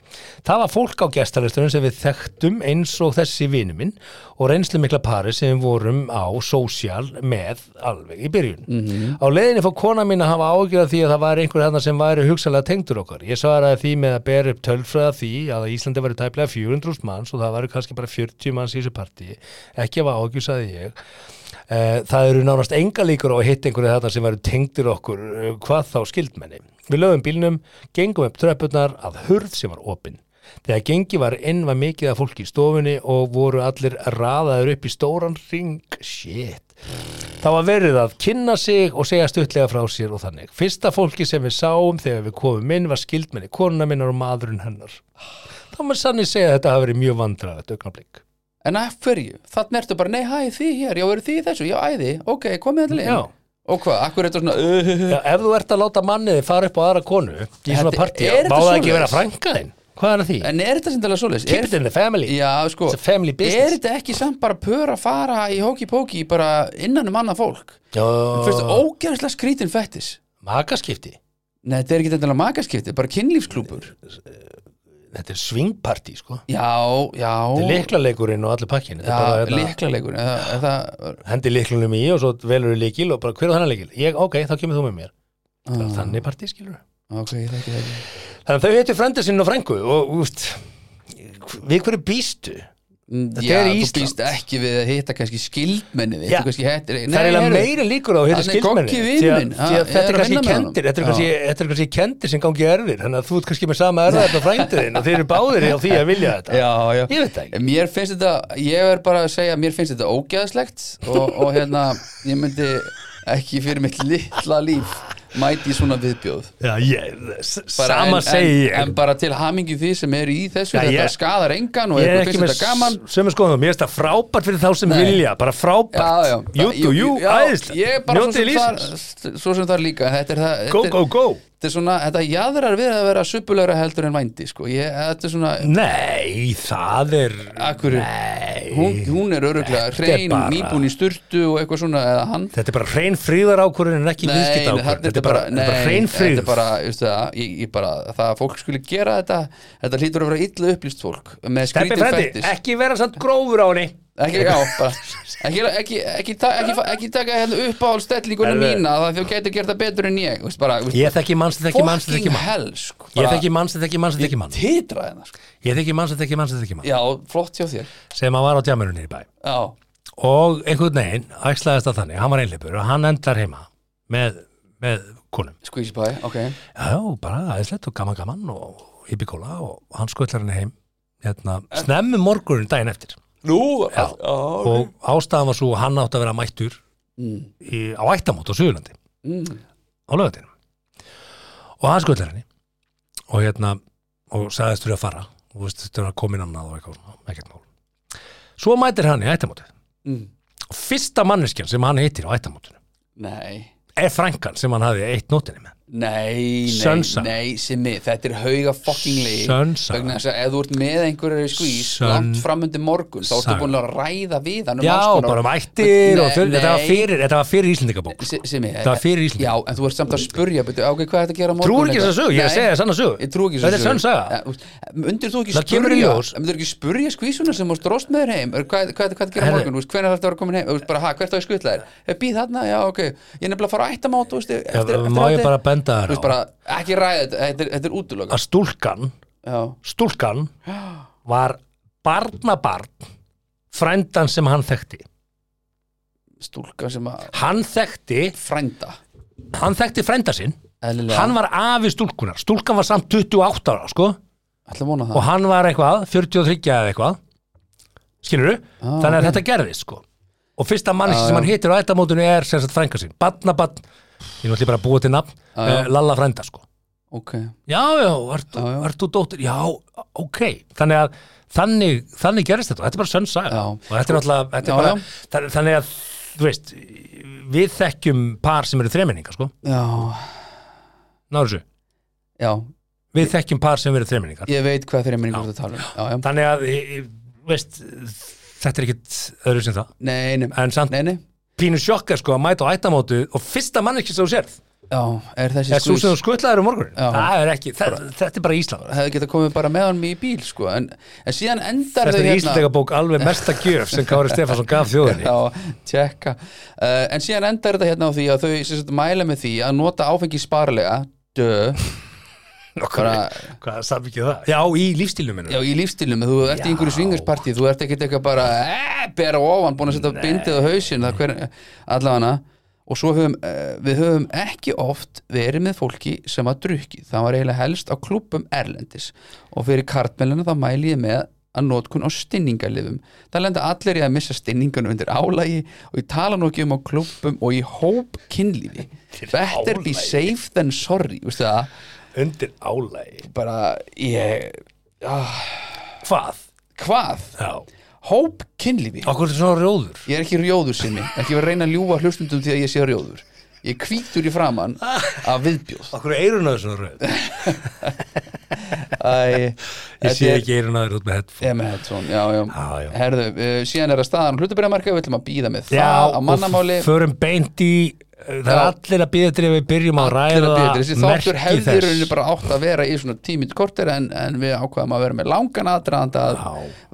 Það var fólk á gestalistunum sem við þekktum eins og þessi vinu minn og reynslu mikla pari sem við vorum á sósjál með alveg í byrjun. Á leiðinni fór kona mín að hafa ágjörða því að það var einhver þarna sem væri hugsalega tengdur okkar. Ég svaraði því með að bera upp tölfræða því að Íslandi væri tæplega 400 manns og það væri kannski bara 40 manns í þessu partíi. Ekki af ágjur, sagði ég. Eh, það eru nánast enga líkur á að hitta einhverju þarna sem væru tengdir okkur eh, hvað þá skildmenni. Við lögum bílnum, gengum upp tröppurnar að hurð sem var opinn. Þegar gengi var inn var mikið af fólki í stofunni og voru allir raðaður upp í stóran ring. Shit. Það var verið að kynna sig og segja stuttlega frá sér og þannig. Fyrsta fólki sem við sáum þegar við komum inn var skildmenni, konuna minnar og maðurinn hennar. Þá maður sannir segja að þetta hafi verið mjög vandraðið augnablik. En af hverju? Þannig ertu bara, nei, hæ, þið hér, já, eru þið í þessu? Já, æði, ok, komið þetta Já. Og hvað, akkur er þetta svona uh, Já, ef þú ert að láta manniði fara upp á aðra konu í svona partí, er má það ekki vera frænka þinn? Hvað er því? En er þetta tala svoleiðis? Keep it in the family Já, sko, It's a family er business þetta ekki samt bara pör að fara í hóki-póki bara innan um annað fólk? Já, Fyrstu, ógeðslega skrítin fettis Magaskipti Nei, þetta er ekki þetta magaskipti, bara kynlífsklúpur Þetta er swingpartí, sko. Já, já. Þetta er liklaleikurinn og allir pakkin Já, hérna, eða, Hendi liklunum í og svo velur þú likil og bara hver er þennan likil? Ég, ok, þá kemur þú með mér. Ah. Þannig partí, skilur Ok, ég þekki það ekki. Þannig að þau heitir frændir sinn og frængu og úst, við hverju býstu? Þetta Já, þú býst ekki við að hitta kannski skildmenni við, kannski hættir Það er eiginlega meira líkur á að hitta ég þetta er kannski kendir þetta er kannski, kendir sem gangi erfir þannig að þú ert kannski með sama erfið þetta frændiðin og þeir eru báðir á því að vilja þetta. Já, já. Ég veit ekki. Mér finnst þetta, ég er bara að segja Mér finnst þetta ógeðslegt og, og hérna, ég myndi ekki fyrir mitt litla líf mæti svona viðbjóð. Já, ég, sama en, segi en, ég. en bara til hamingi því sem eru í þessu Já, Þetta ég- skadar engan og Ég er eitthvað finnst með þetta gaman. sömu skoðum Mér finnst það frábært fyrir þá sem Nei. vilja bara frábært. Do you, já, æðislega Ég er svo Njótið sem, þar, svo sem þar líka. Þetta er það Go, þetta er- go, go Þetta er svona, þetta jaðrar við að vera suppulegra heldur en vændi sko. ég, Þetta er svona Nei, það er Akkur, Nei. Hún, hún er öruglega Þetta er hrein, bara- nýbúin í sturtu og eitthvað svona eða hann? Þetta er bara hrein fríðar ákvörðin en ekki viðskipt ákvörðin þetta Þetta er bara, þetta er bara hrein þetta fríð er bara, veistu það, ég, ég bara, það að fólk skulle gera þetta, þetta hlýtur að vera illa upplýst fólk með Steppi skrítið frendi, fættis. ekki vera samt grófur á henni ekki, já, bara, ekki, ekki, ekki, ta, ekki, taka hérna uppáhaldstellinguna Herðu. mína það þú getur gert það betur en ég veist, bara, veist, Ég þekki manns, þekki manns, þekki fucking manns hell sko, Ég bara, þekki manns, þekki manns, þekki manns titra hérna sko. Ég þekki manns, þekki manns, þekki manns já, flott hjá þér. Sem að var á djamunni í bæ. Já, og einhvern veginn æxlaðist að þannig, hann var einleipur og hann endar heima með, með konum. Squeeze pie, ok. Já, bara aðeinslegt og gaman gaman og hippikóla og hann skvöllar henni heim hérna, snemmi morgunin daginn eftir nú, Já. og ástæðan var svo að hann átti að vera mættur mm, í, á ættamót á Suðurlandi. Mm, á lögatinu og hann skvöllar henni. Og hérna og sagðist fyrir að fara. Og veist, þetta var komin annað og eitthvað svona, ekkert mál. Svo mætir hann í ættamótið mm. og fyrsta manneskjan sem hann heitir á ættamótinu nei. er frænkan sem hann hafði eitt nótinni með Nei, nei, nei, Simmi, þetta er hauga Sönsa. vegna þess að ef þú ert með einhverju skvís langt framundi morgun þá ertu búin að ræða við hann um Já, alls konar- bara um ættir og fyrir, þetta var fyrir, þetta var fyrir Íslendingabók. Si- Simmi, Þetta var fyrir Íslendinga. Já, en þú ert samt að spurja betur, ok, hvað er þetta að gera morgun Trúir ekki eitthvað? þessa sögu, ég er að segja sanna sögu. Ég trú ekki Þetta er sönn saga. Undir þú ekki spurja skvísuna sem varst dróst með þér? Heim Þetta gera á þetta bara, ekki ræða þetta, þetta er, þetta er útlöka að stúlkan, Já, stúlkan var barnabarn frændan sem hann þekkti. Stúlka sem að hann þekkti, frænda. Hann þekkti frænda sinn. Eðlilega, hann var afi stúlkunar, stúlkan var samt 28 ára sko, ætla að vona það? Og hann var eitthvað 43 eða eitthvað. Skilur Ah, þannig að ok. þetta gerðist sko. Og fyrsta manneski Já, sem já. hann hittir á ættamótinu er sem sagt frænka sín, barnabarn ég náttúrulega bara að búa til nafn. Já, já. uh, Lalla frænda sko. Ok, já, já, ert, Já, já. ert þú dóttir? Já, ok, þannig að þannig, þannig gerist þetta. Þetta er bara sönn saga. Já. og þetta er náttúrulega þetta Já, er bara, já. þa- þannig að þú veist, við þekkjum par sem eru þremenningar sko, já, náður þessu? Já. Við þekkjum par sem eru þremenningar. Ég veit hvað fyrir minni hvort að tala um. Já, já, þannig að, veist þetta er ekkit öðru sem það. Nei, nei, en samt nei, nei pínu sjokk er sko að mæta á ættamótu og fyrsta manneski sem þú sérð Já, er þessi svo sem þú skutlaður um morgunin Já. það er ekki, það, þetta er bara Ísland hefði getað komið bara með hann í bíl sko. en, en síðan endar þetta þau er Íslandega bók alveg mesta gjöf sem Kári Stefánsson gaf þjóðinni Já, tjekka uh, En síðan endar þetta hérna á því að þau sem sagt, mæla með því að nota áfengi sparlega Dö, hvað samt ekki það? já, í lífstílum Já, í lífstilum, þú ert í einhverju svingarsparti þú ert ekkert eitthvað bara eh, bera ofan, búin að setja bindið á hver, allavega. Og svo höfum, eh, við höfum ekki oft verið með fólki sem var drukki það var eiginlega helst á klúbbum erlendis. Og fyrir kartmæluna þá mæli ég með að notkun á stinningalifum það lenda allir í að missa stinningunum undir álægi og ég tala nú ekki um á klúbbum og í hóp kynlífi. Better be safe than sorry veistu það, undir álægi bara ég ah, hvað? hvað? já, hóp kynlífi. Okkur er svona rjóður. Ég er ekki rjóður sinni ekki verið að reyna að ljúga hlustundum því að ég sé rjóður. Ég hvítur í framann af viðbjóð. Okkur er eirunnaður svona rjóð Æ, ég sé ekki eirunnaður út með headphone. Ég með headphone, já, já, Já, já. herðu, uh, síðan er að staðan hlutabræðamarka, við ætlum að býða með já, það á mannamáli. og förum beint í það er Já. allir að býða til að við byrjum að ræða að þáttur merki þess. rauninni bara átt að vera í svona tímið kortir en, en við ákvaðum að vera með langan aðdraðanda að, Já,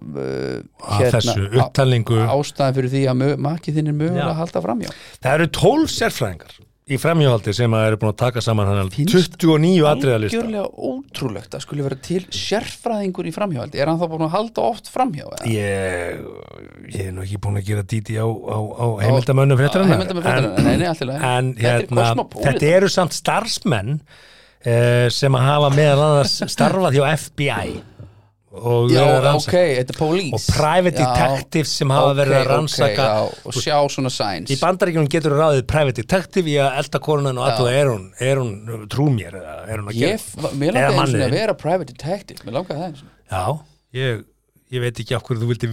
uh, að þessu upptalningu ástæðan fyrir því að maki þinn er mögulega Já. að halda framjá það eru tólf sérfræðingar í fremhjóhaldi sem að eru búin að taka saman hann 29 atriðalista algjörlega ótrúlegt að skulle vera til sérfræðingur í framhjáhaldi er hann þá búin að halda oft framhjá eða? ég, ég er nú ekki búin að gera díti á, á, á heimildamönnum lagi. en Þetta er hérna, kosmopolitan. þetta eru samt starfsmenn eh, sem að hafa meðal annars starfað hjá FBI og Já, verið að ok, rannsaka þetta police. Og private detectives sem hafa verið að rannsaka já, og sjá svona signs. Í bandaríkjunum getur þú ráðið private detective í að elda konunan og að er hún, er hún trú mér er hún að vera private detective Mér langaði það Já, ég, ég veit ekki af hverju þú vildi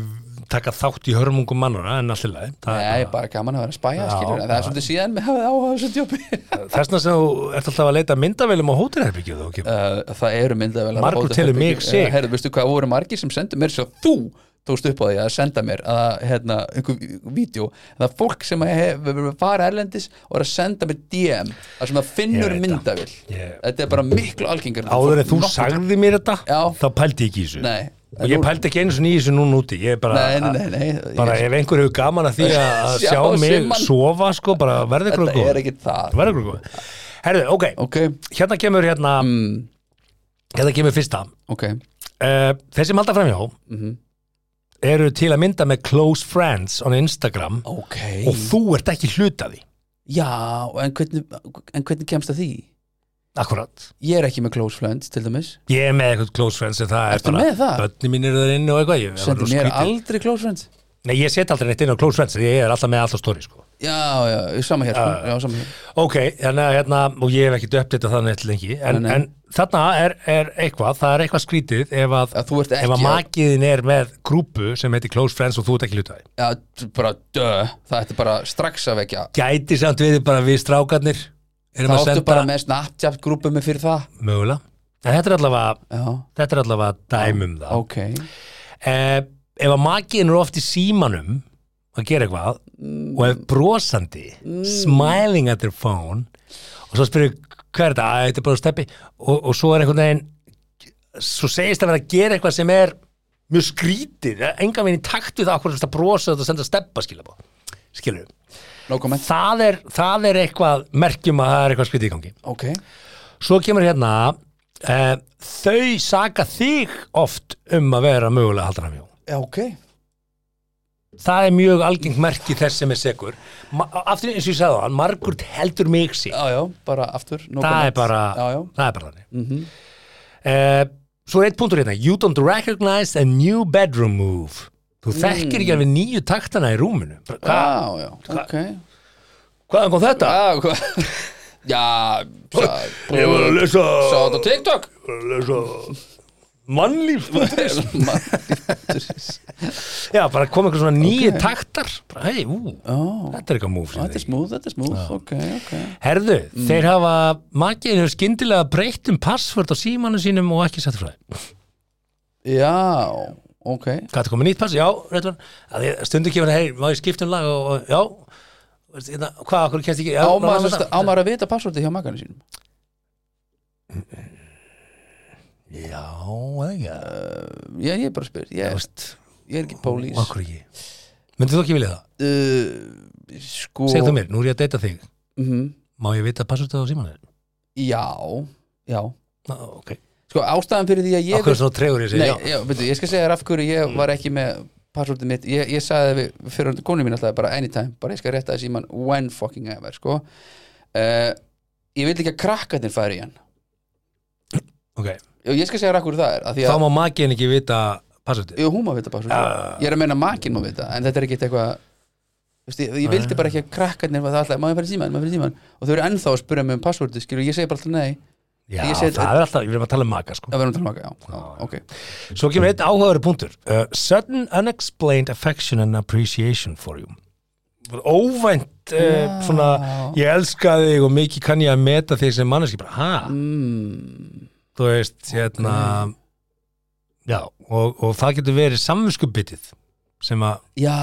taka þátt í hörmungum mannara en allir leið Nei, bara gaman að vera að spæja, það er svolítið síðan með hafið áhuga þessu djópi. Þessna sem þú ert alltaf að leita myndavélum á hótelherbyggju uh, Það eru myndavel Margur telur mig sig. Herðu, veistu hvað voru margir sem sendu mér svo þú tókst upp á því að senda mér að hérna, einhver vídeo. Það er fólk sem hefur farið erlendis og er að senda mér DM þar sem það finnur það. Ég- þetta er bara miklu algengar Áður en þú sagði mér þetta Já. þá pældi ég ekki í þessu. Nei, og ég pældi ekki einu sinni í þessu núna úti ég er bara, Nei, nei, nei, bara Ég- ef einhver hefur gaman að því að Sjá sjá mig sofa sko, bara verði ykkur Þetta er ekki það. Herðu, ok, Ok, hérna kemur hérna mm, hérna kemur fyrsta. Ok. Uh, Þessi malda framhjá Mhm. eru til að mynda með close friends on Instagram Ok. og þú ert ekki hluta því. Já, en hvernig, en hvernig kemst það því? Akkurat. Ég er ekki með close friends til dæmis. Ég er með eitthvað close friends en það Ertu er með bara það? Bönni mín eru þar inni og eitthvað ég, það Sendi var mér aldrei close friends? Nei, ég set aldrei neitt inn á close friends Ég er alltaf með alltaf story sko. Já, já, sama hér, sko. já, sama hér. Ok, þannig að hérna, og ég hef ekki uppdita það neitt lengi en, Nei, nei. en þarna er, er eitthvað, það er eitthvað skrítið ef að, Að ef að makiðin er með grúpu sem heitir close friends og þú ert ekki hluta því. Já, bara dö, það ætti bara strax að vekja. Gæti samt við bara við strákarnir Það að áttu senda bara með Snapchat grúpu með fyrir það. Mögulega. En þetta er allavega, þetta er allavega dæmum það. Ok. Eh, ef að makiðin er oft í símanum að gera eitthvað og er brosandi smiling at their phone og svo spyrir hvað er þetta, að þetta er bara steppi. Og, og svo er einhvern veginn svo segist það vera að gera eitthvað sem er mjög skrítið, enga veginn í takt við það að brosa og þetta senda steppa skilja skilur No það er, það er eitthvað merkjum að það er eitthvað skrítið í gangi. Ok, svo kemur hérna eh, þau saka þig oft um að vera mögulega haldan af hjá já, ok. Það er mjög algengt merki þess sem er segur aftur eins og ég sagði hann margur heldur mig aftur no það er það er bara þannig. Mm uh, svo er eitt punktur hérna. You don't recognize a new bedroom move þú þekkir ekki alveg nýju taktana í rúminu. Já, já, ok. Hvaðan kom þetta? Já, hvað Já, sa, ég var að lesa sá þetta á TikTok. Að lesa mannlíf já bara kom eitthvað svona nýju taktar. Bara, hei, ú, Já, þetta er eitthvað move sem þetta er þið- smúð, þetta er smúð Ok, ok. Herðu, þeir hafa makiðin hefur skyndilega breytt um passvörd á símanu sínum og ekki sett fræði. Já, ok. Hvað er komið nýtt pass? Já, Stundu kemur, hei, má ég skipta um lag og, og já, hérna, hvað, okkur kemst ekki? Já, Á má maður ég sem sagt- á maður að vita passvortið hjá makanu sínum? Já, eða ekki? Ég, ég bara spyr, Já, ég, veist, ég er ekki pólís okkur ekki? Myndið þú ekki vilja það? uh, Sko Segðu mér, nú er ég að deyta þig. Mhm, Má ég vita passvörd á símanu? Já, já. Ná, ok Sko ástæðan fyrir því að ég Okkur svona tregur Nei, segi, já. já, veitu, ég skal segja þér af hverju ég var ekki með passvortið mitt. Ég, ég sagði við fyrir konu mín alltaf bara anytime Bara ég skal rétta þessi mann when fucking ever Sko. Uh, Ég vil ekki að krakkarnir færi í hann. Ok, ég skal segja þér af hverju það er þá má makiðin ekki vita passvördið Jú, hún má vita passvortið Já. Ég er að meina makinn má vita En þetta er ekki eitthvað ég, ég vildi bara ekki að krakkarnir var það alltaf, má ég fara í síman, má ég fara í síman og þau eru ennþá að spyrja mig um passvortið, skilur, ég segi bara alltaf nei Já, segi- það er alltaf, ég vil að tala um maka sko. Að vera um talmaka, já, já, ok. Svo kemur eitt áhugaður punktur. Uh, Sudden unexplained affection and appreciation for you. Óvænt uh, Já. svona Ég elska þig og mikið kann ég að meta þig sem manneski bara, ha, mm, þú veist, hérna Já, og, og það getur verið samvinskubitið sem að já,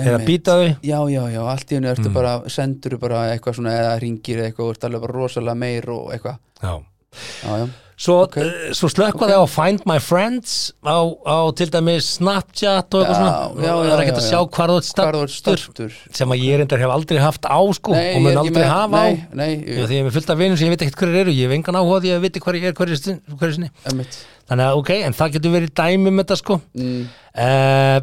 er að býta þau já, já, já, allt í hennu ertu Mm. bara sendur bara eitthvað svona eða ringir eitthvað og ert alveg bara rosalega meir og eitthvað. Já, já, já. Svo, Ok. okay. svo slökkva það á Find My Friends á, á til dæmis Snapchat og eitthvað svona já, það er ekkert að já. sjá hvar þú ert stattur sem að ég reyndar hef aldrei haft á sko Nei, og ég mun aldrei með- hafa nei, á nei, Já, því ég er með fullt af vinum sem ég veit ekkert hverju eru ég hef engan áhuga á því að viti hverju ég er hverju, sin- hverju sinni þannig að ok, en það getur verið dæmi um þetta sko Mm. uh,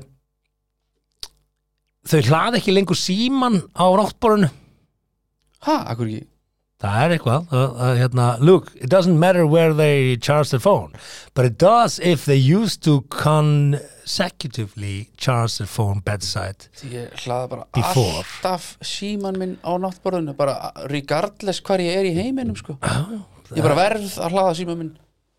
þau hlaði ekki lengur síman á ráttborinu Ha, akkur ekki Það er eitthvað, uh, uh, hérna, look, it doesn't matter where they charge their phone, but it does if they used to consecutively charge their phone bedside. Ég hlaða bara Before. alltaf síman minn á náttborðinu bara regardless hvar ég er í heiminum sko. Ég bara verð að hlaða síman minn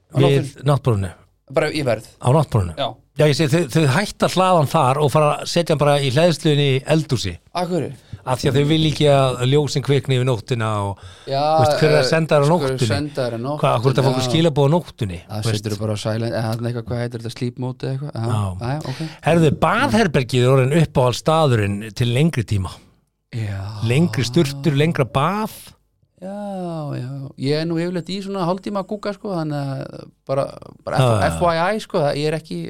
á náttborðinu Við náttborinu, Bara ég verð á náttborinu. Já, Já, ég segi, þau, þau hætta hlaðan þar og fara að setja hann bara í hlæðsluðinni í eldúsi, akkur af því að þau vil ekki að ljósin kvikni yfir nóttina og Já, Veist, hver er að eh, senda þér á hver er að nóttunni? senda þér á nóttunni hvað, akkur þetta fólk Já. skilabóð á nóttunni. Það setur bara á silent eða þarna eitthvað, hvað heitir þetta, sleep mode eða eitthvað Já. Já, já, ok Herðu, baðherbergið er orðin uppáhald staðurinn til lengri tíma. Já, Lengri sturtur, lengra bað. já, já Ég er nú yfirleitt í svona hálftíma að kúka sko, þannig að bara, bara. FYI sko, ég er ekki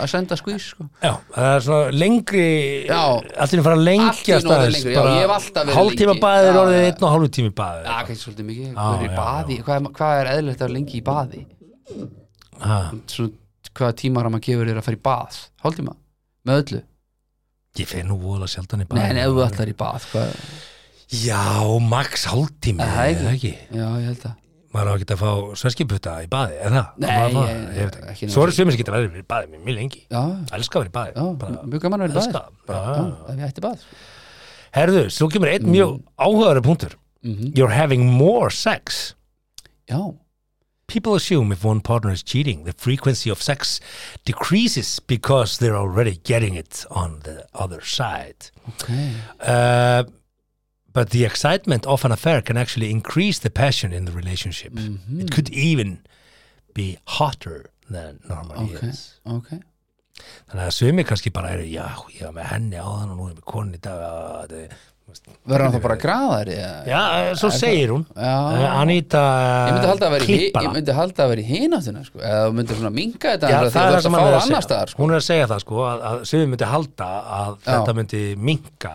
að senda skvís sko. Já, það er svona lengri. Allt er að fara að lengja verið Hálftíma lengi. baðið er orðið einn og hálfu tími baðið. Já, kannski svolítið mikið, hvað er baði? hvað er, hvað er eðlilegt að lengi í baði? Svona, hvaða tímar að maður gefur þér að fara í bað? Hálftíma, með öllu? Ég fer nú vola sjaldan í Nei, baðið en ef þú ætlar í bað hvað, Já, max Er er það ekki? Já, ég held að Maður á ekki að fá sveskiputta í baðið, er það? Nei, fá- ég- ekki. Svo er svimir sem geta verið í baðið mér mjög lengi Já, Elskar að vera í baðið já, bara. mjög gaman að vera í elska bað það. bara, Já. já, ef ég ætti bað Herðu, svo kemur einn mjög áhugaður punktur Mhm. You're having more sex Já, People assume if one partner is cheating, the frequency of sex decreases because they're already getting it on the other side. ok Uh, but the excitement of an affair can actually increase the passion in the relationship. Mhm. It could even be hotter than normally Ok, is. ok Þannig að sumi kannski bara eru, já, ég var með henni á þann og nú er ég með konin í dag. Er- Verður hann þá bara graðar eða? já eh, svo segir hún. Já. Uh, Anita Ég myndi halda að vera í, hi- klippara. ég myndi halda að vera í hináttina sko. eða þú myndir svona minka þetta Já, það er það sem hann er að segja sko. hún er að segja það sko að, við myndi halda að þetta myndi minka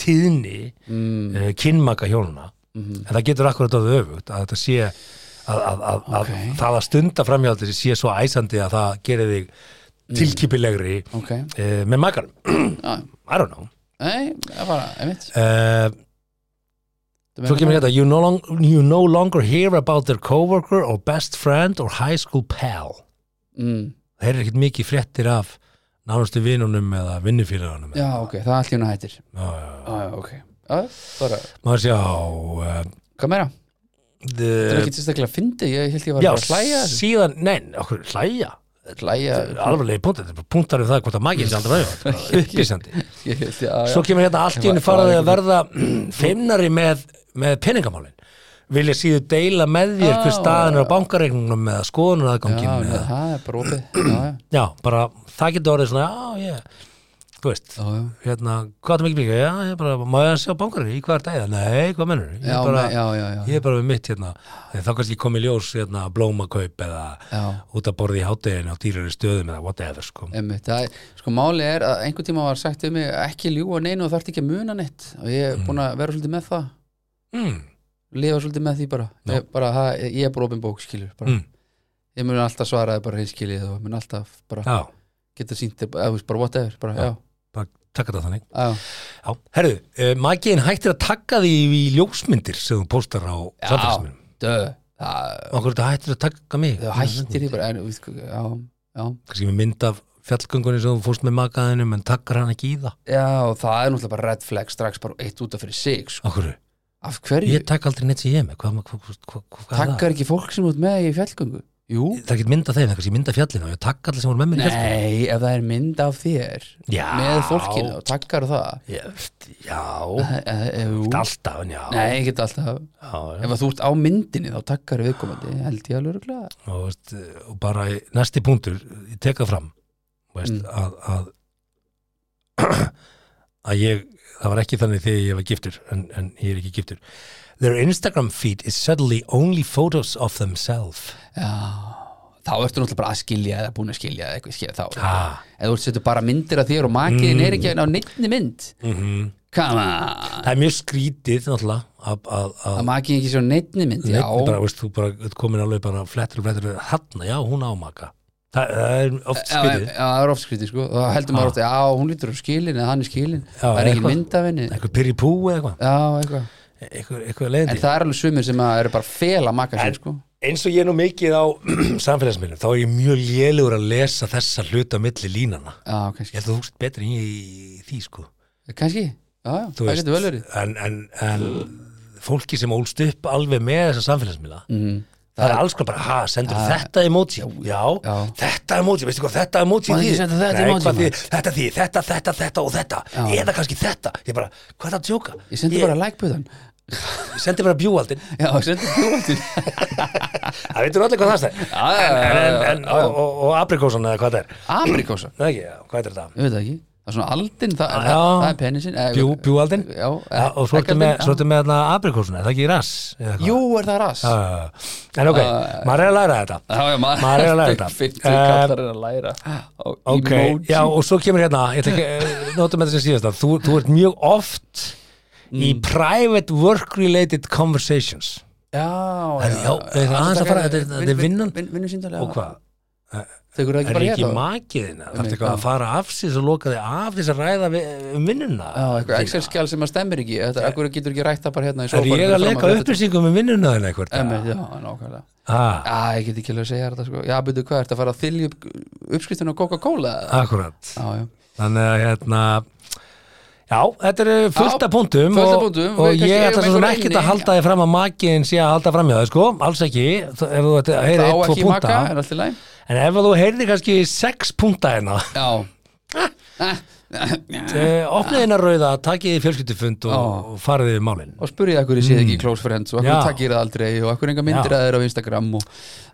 tíðni mm. uh, kynmaka hjónuna Mhm. en það getur akkurat orðið öfugt að þetta sé að, að, að, Ok. að það að stunda framhjáldi sé svo æsandi að það gerir þig tilkipilegri Ok, uh, með makarum já, I don't know nei, það bara, einmitt uh, svo kemur hérna you no, long, you no longer hear about their coworker or best friend or high school pal mm. það er ekkert mikið fréttir af nánustu vinunum eða vinnufélagunum Já, ok, það er allt í hún hættir. Já, já. Já, já, ok. Já, maður sjá hvað meira? Það er ekki sérstaklega að fyndi, ég held ég var já, að hlæja þessu. síðan, nei, okkur hlæja? Hlæja, alvarlegi punktar, þetta er bara punktar um það hvort að maginn sé aldrei upplýsandi. Já, svo já kemur hérna allt í var faraði að verða feimnari með, með peningamálin vilja síðu deila með þér hver Já, staðan er á já. bankareiknum eða skoðunar Já, aðgangin eða, það er bara opið Já, já, já, bara það getur orðið svona, já, ég þú veist, já, já. hérna, hvað er mikið mikið já, ég bara, má ég að sjá bankareiknum í hvað er dæða, nei, hvað mennur ég Já, er bara, já, já, já, ég er bara við mitt hérna. Þá kannski komið ljós hérna blómakaup eða já. út að borða í hátteginu á dýrari stöðum eða whatever sko. Einmitt, það, er- sko máli er að einhvern tíma var sagt um mig ekki ljúga neinu og þarf ekki að muna neitt. Og ég er búin að vera svolítið með það. Mm. Lifa svolítið með því bara. Ég, bara, það, ég er bara opin bók skilur. Mm. ég mun alltaf svaraði bara hinskilið og mun alltaf bara já, geta sínt eða bara whatever bara, Já. já, bara taka þetta þannig. Já, já. herru, uh, magiðin hættir að taka því í ljósmyndir sem þú póstar á það, okkur þetta hættir að taka mig? Það hættir því bara sko, kannski með mynd af fjallgöngunni sem þú fórst með magaðinum en takkar hann ekki í það? Já, það er náttúrulega bara red flag strax bara eitt út af fyrir sig sko. okkur, af hverju, ég takk aldrei neitt sem ég er með. Hvað, hvað, hvað, takkar ekki fólk sem út með í fjallgöngu? Jú, það er ekki mynd af þeim, það er kannski mynd af fjallinu. Og ég takk allir sem voru með mér í fjallgöngu. Nei, ef það er mynd af þér Já. með fólkinu og takkar það. Já, já, Eh, eh, eh, alltaf já, nei, ekki alltaf. Já, ef að þú ert á myndinni þá takkar viðkomandi held ég alveg örugglega. og, veist, og bara í- næsti punktur ég tek það fram veist, Mm. að, að að ég, það var ekki þannig þegar ég var giftur en, en ég er ekki giftur. Their Instagram feed is suddenly only photos of themselves. Já, þá ertu náttúrulega bara að skilja eða búin að skilja eitthvað skilja þá. Ha. eða þú setur bara myndir af þér og makiðin er ekki á neittni mynd. Mm -hmm. Come on. Það er mjög skrítið náttúrulega að, að, að að makiðin ekki svo neittni mynd Já, Neitt, bara, veist, þú bara komin alveg bara flettur og flettur. Hann, já, hún á maka það, það er oft Já, skrítið. já, það er oft skrítið sko. Og þá heldur maður oft, já, hún lítur á skilin eða hann er skilin, Já, það er ekki eitthvað. mynd af henni. eitthvað pyrri pú eða Já, eitthvað. Eitthvað eitthvað, eitthvað En það er alveg sumir sem að eru bara fela maka En- sér sko. eins og ég er nú mikið á samfélagsmiðlum þá er ég mjög lélugur að lesa þessa hluta milli línana Já, ég held að þú veist betri í því sko. Kannski. Já, já, Þú það getur vel verið. en, en, en fólki sem ólst upp alveg með þessa samfélagsmiðla mm. Það er alls konar bara, ha, sendur þetta emoji? Já, já. þetta emoji, veistu hvað þetta emoji senda þetta emoji, þetta því, þetta, þetta, þetta og þetta. Já. eða kannski þetta, ég bara, hvað er það að djóka? Ég sendi bara like-putan ég sendi bara bjúaldin Já, ég sendi bjóðaldin það veitur allir hvað það Já, já, já, en, en, já, en, og, og, og aprikósan eða hvað það er? Abrikósa, Nei, ekki, já, hvað er þetta? ég veit það ekki Það er svona aldin, það, Já. það, það er penisinn eh, Bjú, Já, og svo ertu með, með aprikósan, er það ekki hvað? Jú, er það ras já. en ok, maður er að læra þetta Já, já, Maður er að læra þetta. 50 Eh, kallar er að læra Á Ok, já, og svo kemur hérna eh, notum þetta sem síðast þú, þú ert mjög oft í Mm. private work related conversations Já, já, það er aðeins að fara, þetta er- vinnan. Vinnu síndal, og hvað, Tekur það ekki er bara ekki hér þá? makiðina þarf Einmitt, eitthvað að fara af sér og loka þig af þess að ræða um vinnuna. Já, eitthvað Excel-skjál sem að stemmir ekki. Þetta akkur getur ekki rætt það bara hérna í er sófanum ég að leka upplýsingum um vinnuna þinn eitthvað? Já, nákvæmlega. Ah, Já, ég get ekki alveg að segja þetta sko. Já, byrju hvað, ertu að fara að þylja upp uppskriftin á Coca-Cola? akkurat. Þannig að hérna Já, þetta er fullt Já, af punktum og, punktum. og ég ætla svo inni. að halda þig fram að makiðin sé að halda fram hjá það, sko, alls ekki. Ef þú ætti að heyra Það á eitt, tvo ekki í en ef þú heyrði kannski sex punkta hérna. Já. Eh, opnið hérna rauða, takið í fjölskyldufund og, og farið við málin. Og spurði akkur ég sé ekki í close friends og Mm. Já. akkur takkir það aldrei og akkur enga myndir að þeir á Instagram og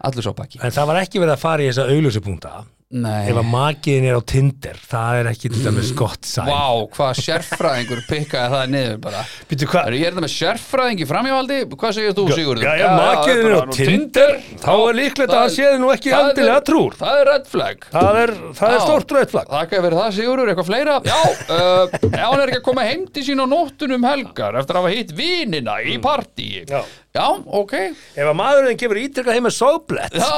allur svo pakki en það var ekki verið að fara í þessa augljósu punkta Nei, ef að makiðin er á Tinder það er ekki til dæmis gott sæn vá, hvað sérfræðingur pikkaði það niður bara. Býtu hvað? Er ég er það með sérfræðing í framhjáhaldi? Hvað segir þú, Sigurður? Já, já, makiðin er á Tinder. Þá er líklegt að hann séði nú ekki það endilega trúr. Það er red flag. Það er, það er Já. stórt rautt flagg Þakka fyrir það Sigurður, eitthvað fleira? Já, uh, ef hann er ekki að koma heim til sín á nóttunum helgar eftir að hafa hitt vinina í partíi Já. Ok. Ef að maðurinn kemur ítrykkað heim með sóblett Já,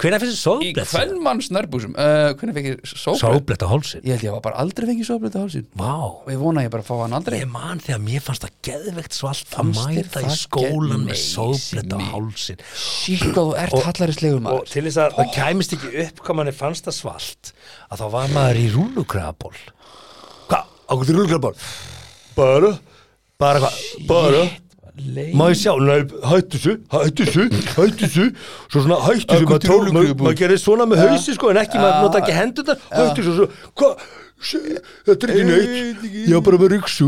hvernig finnst þið í sóblett? hvernmanns nærbúsum uh, Hvernig fekk ég sóblett? Sóblett á hálsin Ég held ég hafa bara aldrei fengið sóblett á hálsinn. Vá. Og ég vona að ég bara fá hann aldrei. Ég man þegar mér fannst það geðvegt svalt að mæta í skólan með sóblett á hálsin Sík hvað þú ert hallarislegur og maður. til þess að það kæmist ekki upp hvað manni fannst það svalt að þá var maður í rúlukraðaból Ég sjá? Hættu þessu, hættu þessu, hættu þessu. Svo svona hættu þessu, Akkur maður maður maður gerir svona með hausi sko en ekki, maður nota ekki hendur þar Hættu þessu, svo, hvað? Þetta er ekki neitt. Ég var bara með ryksu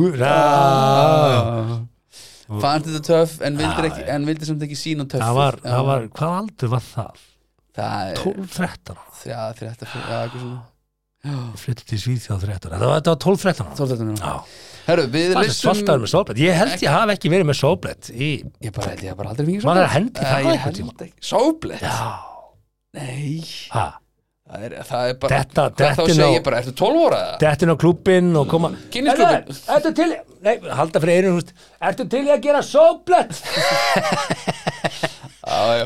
Fannst þetta töff en vildir, ekki, en vildir samt ekki sína töff Það var, það var, hvað aldur var það? Það er 12-13 Já, 13, já, eitthvað svona flytti til Svíþjóð 13 Þetta var, þetta var 12-13 ára. 12, 13 Já, Herru, við það er listum svaltaður með sóblett Ég held ég hafi ekki verið með sóblett í Ég bara held ég bara aldrei fengið er sóblett. að hendi það Ég held ekki. Sóblett? Já, Nei. Ha? Það er, það er bara Þetta- Hvað þá þetta segi ná- ég bara, ertu 12 óra eða? Dettin á klubbinn og koma Kynnisklúbbinn. Ertu- Ertu til Nei, halda fyrir einu húst Ertu til í að gera sóblett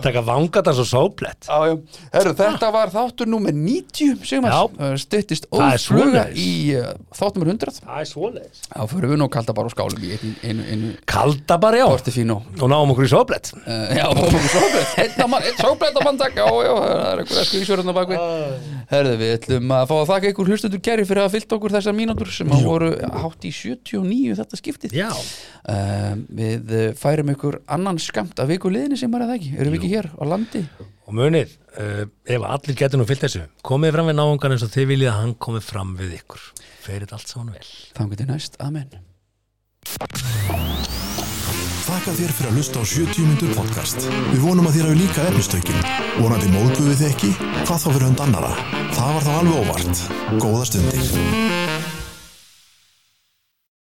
Taka vangatans og sóblett. Herru, þetta var þáttur nummer 90 Já. Sigmar, stuttist ófluga í uh, þátt nummer 100 Það er svoleiðis. Já, fyrir við nú kalda bara á skálum í einu, einu, einu Kalda bara já. Portifino Og náum okkur í sóblett uh, Já, sóblett, einn á mann, einn sóblett á mann takk. Já, já, það er einhver esku ísverðan á bakvið Herðu, við ætlum að fá að þakka ykkur hlustundur gerri fyrir að fylta okkur þessar mínútur sem að voru hátt í 79 þetta skiptið. Já. Uh, Við færum ykkur annan skamt af viku liðinni sem er að það ekki Erum við ekki hér á landi? Og munið, uh, ef allir getur nú fyllt þessu Komið fram við náungan eins og þið viljið að hann komið fram við ykkur Ferið allt saman vel Þannig til næst, amen Þakka þér fyrir að hlusta á 70 myndur podcast. Við vonum að þér hafi líka efnistökin. Vonandi móðguðu þið ekki? Hvað þá fyrir hund annara? Það var þá alveg óvart. Góða stundir.